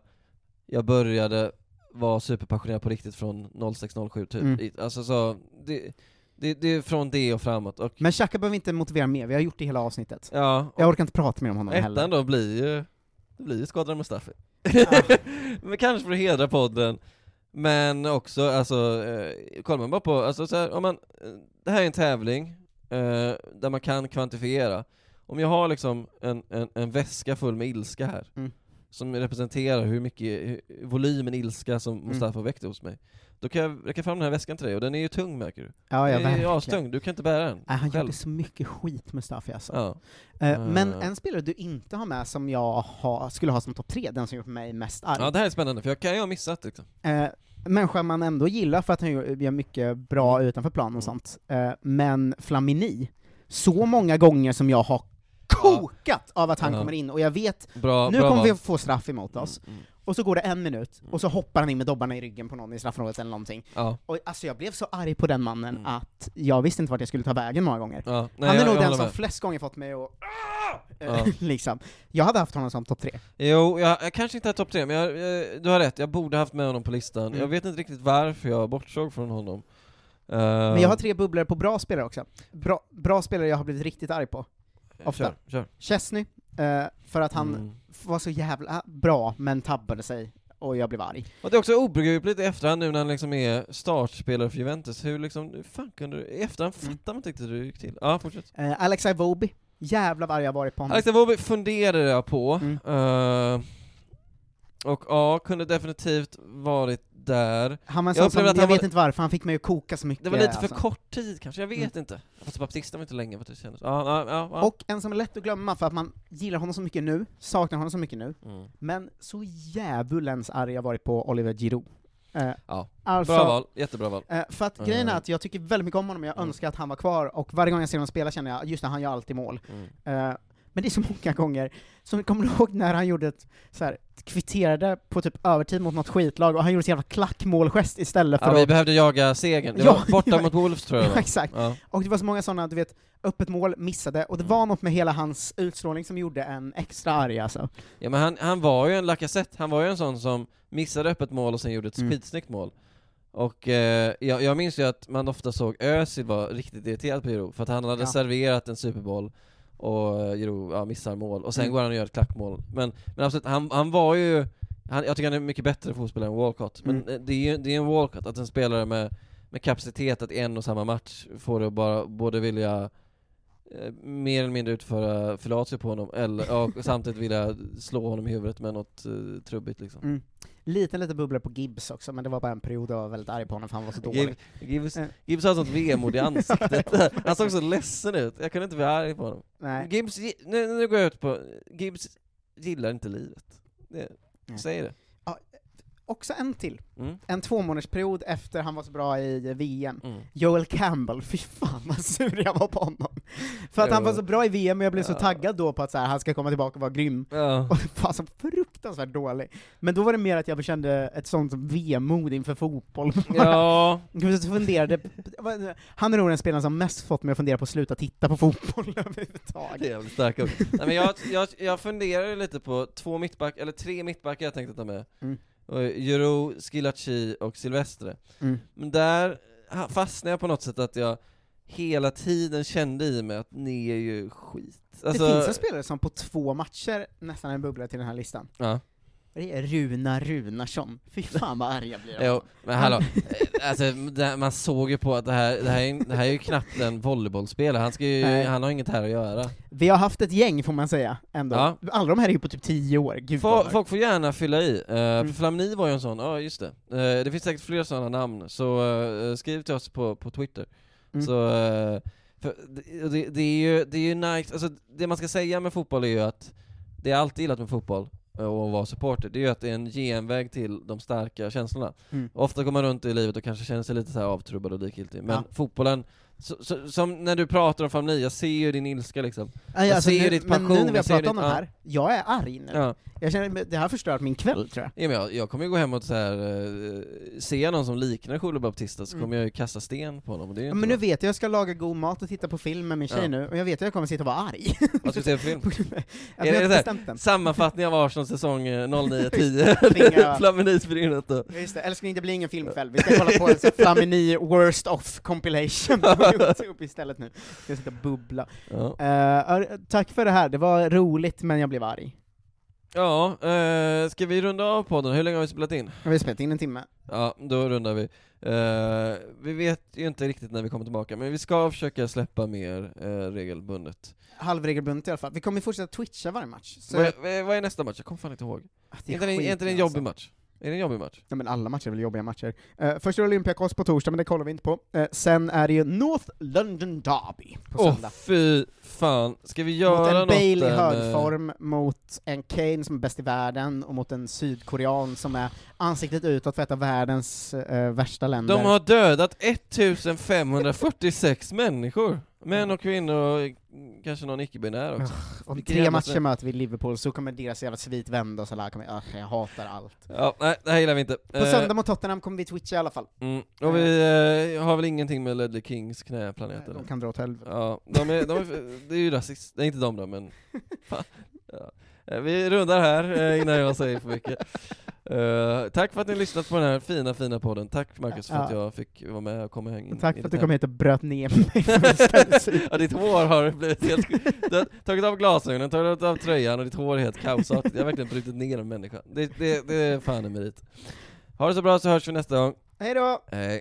jag började vara superpassionerad på riktigt från 06-07 typ. Mm. Alltså så, det, det, det är från det och framåt. Och, Men Xhaka behöver inte motivera mer, vi har gjort det hela avsnittet. ja, Jag orkar inte prata mer om honom heller. ettan då blir ju, det blir ju Skådran Mustafi. men kanske för att hedra podden, men också, alltså, eh, kollar man bara på, alltså så här, om man, eh, det här är en tävling eh, där man kan kvantifiera. Om jag har liksom en, en, en väska full med ilska här, Mm. Som representerar hur mycket, hur, volymen ilska som Mm. Mustafa väckte hos mig, då kan jag räcka fram den här väskan till dig, och den är ju tung märker du. Ja, ja, den är ju astung, du kan inte bära den Nej, han själv. gjorde så mycket skit Mustafi alltså. Ja. Eh, Men Eh. en spelare du inte har med som jag ha, skulle ha som topp tre, den som gjort mig mest arg. ja, det här är spännande, för jag kan ju ha missat liksom. Eh, människa man ändå gillar för att han gör mycket bra Mm. utanför plan och sånt. Eh, men Flamini, så många gånger som jag har kokat av att han kommer in, och jag vet, Bra, nu bra kommer vi få straff emot oss. Mm, mm. Och så går det en minut, och så hoppar han in med dobbarna i ryggen på någon i straffområdet eller någonting. Ja. Och alltså jag blev så arg på den mannen att jag visste inte vart jag skulle ta vägen många gånger. Mm. Ja, nej, han är jag- nog jag den som med. flest gånger fått mig att Ja. Eh, liksom. Jag hade haft honom som topp tre. Jo, jag, jag kanske inte har topp tre, men jag, du har rätt, jag borde haft med honom på listan. Mm. Jag vet inte riktigt varför jag bortsåg från honom. Eh, Men jag har tre bubblor på bra spelare också. Bra, bra spelare jag har blivit riktigt arg på. Ofta. Kör, kör. Chesney, eh, för att han Mm. var så jävla bra, men tabbade sig, och jag blev arg. Och det är också obegripligt i efterhand nu när han liksom är startspelare för Juventus, hur liksom, hur fan kunde du, i efterhand Mm. fattar man inte riktigt hur det gick till. Ja, fortsätt. Eh, Alex Iwobi, jävla vad arg jag varit på honom. Alex Iwobi funderade jag på, Mm. eh, och ja, kunde definitivt varit där. Han var en Jag sån som, jag han vet var- inte varför, han fick mig att koka så mycket. Det var lite för alltså. kort tid kanske, jag vet Mm. inte. Fast Baptista var inte länge, vad det kändes. Ja, ja, ja, ja. Och en som är lätt att glömma för att man gillar honom så mycket nu, saknar honom så mycket nu, Mm. men så djävulens arg jag varit på Oliver Giroud. Eh, Ja, alltså, bra val, jättebra val. Eh, för att grejen är att jag tycker väldigt mycket om honom, jag Mm. önskar att han var kvar, och varje gång jag ser honom spela känner jag, just det, han gör alltid mål. Mm. Eh, men det är så många gånger, som kommer du ihåg när han gjorde ett, så här, kvitterade på typ övertid mot något skitlag, och han gjorde ett jävla klackmålgest istället för Ja, vi att... behövde jaga segern. Det Ja, var borta ja. mot Wolves tror jag Ja, exakt. Ja. Och det var så många sådana, du vet, öppet mål, missade, och det var något med hela hans utstrålning som gjorde en extra arg alltså. Ja men han, han var ju en Lacazette, han var ju en sån som missade öppet mål och sen gjorde ett Mm. skitsnyggt mål. Och eh, jag, jag minns ju att man ofta såg Özil vara riktigt irriterad på Giroud, för att han hade Ja. serverat en superboll och eh, Giroud ja, missar mål, och sen Mm. går han och gör ett klackmål. Men, men absolut, han, han var ju, han, jag tycker han är mycket bättre fotbollsspelare än Walcott, men Mm. eh, det är ju det är en Walcott, att en spelare med, med kapacitet att i en och samma match får det bara både vilja eh, mer eller mindre utföra fellatio på honom, eller, och samtidigt vilja slå honom i huvudet med något uh, trubbigt liksom. Mm. Liten liten bubbla på Gibbs också, men det var bara en period jag var väldigt arg på honom för han var så dålig. Gibbs, Gibbs, Eh. Gibbs har sånt vemod i ansiktet, han såg så ledsen ut, jag kunde inte bli arg på honom. Nej. Gibbs, gi- nu, nu går jag ut på, Gibbs gillar inte livet. Det, Nej. säg det. Också en till. Mm. En tvåmånadersperiod efter han var så bra i VM. Mm. Joel Campbell, fy fan vad sur jag var på honom. För att han var så bra i VM, och jag blev så taggad då på att så här, han ska komma tillbaka och vara grym. Och var så fruktansvärt dålig. Men då var det mer att jag kände ett sånt vemod inför fotboll. Ja. Jag funderade, han är nog den spelaren som mest fått mig att fundera på att sluta titta på fotboll överhuvudtaget. jävligt stark upp. Nej, men jag, jag, jag funderade lite på två mittback, eller tre mittbackar jag tänkte ta med. Mm. Och Juro, Skilacci och Silvestre. Mm. Men där fastnade jag på något sätt att jag hela tiden kände i mig att ni är ju skit. Alltså, det finns en spelare som på två matcher nästan är bubbla till den här listan. Ja. Det är Runa Runarsson. Fy fan vad arg jag blir. Jo, men hallå, Eh, alltså, det, man såg ju på att det här, det här, är, det här är ju knappt en volleybollspelare, han, ska ju, han har inget här att göra. Vi har haft ett gäng får man säga, ändå. Ja. Alla de här är ju på typ tio år, gud vad Folk, får gärna fylla i, uh, Mm. Flamni var ju en sån, ja just det. Eh, det finns säkert fler sådana namn, så eh, skriv till oss på, på Twitter. Mm. Så, eh, det, det, det är ju, det är ju nice, alltså det man ska säga med fotboll är ju att det är alltid gillat med fotboll eh, och att vara supporter, det är ju att det är en genväg till de starka känslorna. Mm. Ofta går man runt i livet och kanske känner sig lite så här avtrubbad och likgiltig, men Ja. fotbollen, så, så, som när du pratar om Flamni, jag ser ju din ilska liksom. Aj, jag alltså, ser ju ditt men passion, nu när vi har jag pratat om ditt- de ja. här, jag är arg nu. Ja. Jag känner, det här har förstört min kväll tror jag. Ja, men jag, jag kommer ju gå hem och så här, eh, ser jag någon som liknar Julio Baptista så Mm. kommer jag ju kasta sten på honom, och det är ju Ja, inte men nu bra. vet jag, jag ska laga god mat och titta på film med min tjej Ja. nu, och jag vet att jag kommer sitta och vara arg. Vad ska du se för film? Är jag det har så här, bestämt den. sammanfattning av Arsenal säsong eh, 09-10? Tvinga- Flamini springer runt och... Ja, Just det, älskling det blir ingen filmkväll, vi ska kolla på en sån Flamini Worst Off compilation på Youtube istället nu. Ska sitta och bubbla. Ja. Eh, tack för det här, det var roligt men jag blev arg. Ja, eh, ska vi runda av podden? Hur länge har vi spelat in? Vi har spelat in en timme. Ja, då rundar vi. Eh, vi vet ju inte riktigt när vi kommer tillbaka, men vi ska försöka släppa mer eh, regelbundet. Halvregelbundet i alla fall. Vi kommer fortsätta twitcha varje match. Så Vad är, vad är- nästa match? Jag kommer fan inte ihåg. det är Är inte det- är inte det en jobbig alltså. match? Är det en jobbig match? Ja men alla matcher är väl jobbiga matcher. Uh, först är det Olympiakos på torsdag, men det kollar vi inte på. Eh, sen är det ju North London Derby på Åh söndag. fy fan, ska vi mot göra en något Bale i med- hög form, mot en Kane som är bäst i världen, och mot en sydkorean som är ansiktet utåt för ett av världens eh, värsta länder. De har dödat 1546 människor! Män och kvinnor och kanske någon icke-binär också. Om Vilken tre matcher möter vi Liverpool, så kommer deras jävla svit vända och så här kommer, ah, jag hatar allt. Ja, nej, det här gillar vi inte. På Eh, söndag mot Tottenham kommer vi twitcha i alla fall. Mm. Och vi eh, har väl ingenting med Ledley Kings knäplanet De eller? kan dra åt helvete. Ja, de är, de är, det är ju rasist, det är inte de då men... Fan. Ja. Eh, Vi rundar här eh, innan jag säger för mycket. Eh, tack för att ni har lyssnat på den här fina, fina podden. Tack Marcus för att Ja. jag fick vara med och komma in Tack för att du kom hit och bröt ner mig. Ja, ditt hår har blivit helt... Du har tagit av glasögonen, tagit av tröjan och ditt hår är helt kaosartat. Jag har verkligen brutit ner en människa. Det, det, det är fan en merit. Ha det så bra så hörs vi nästa gång. Hej då! Hej.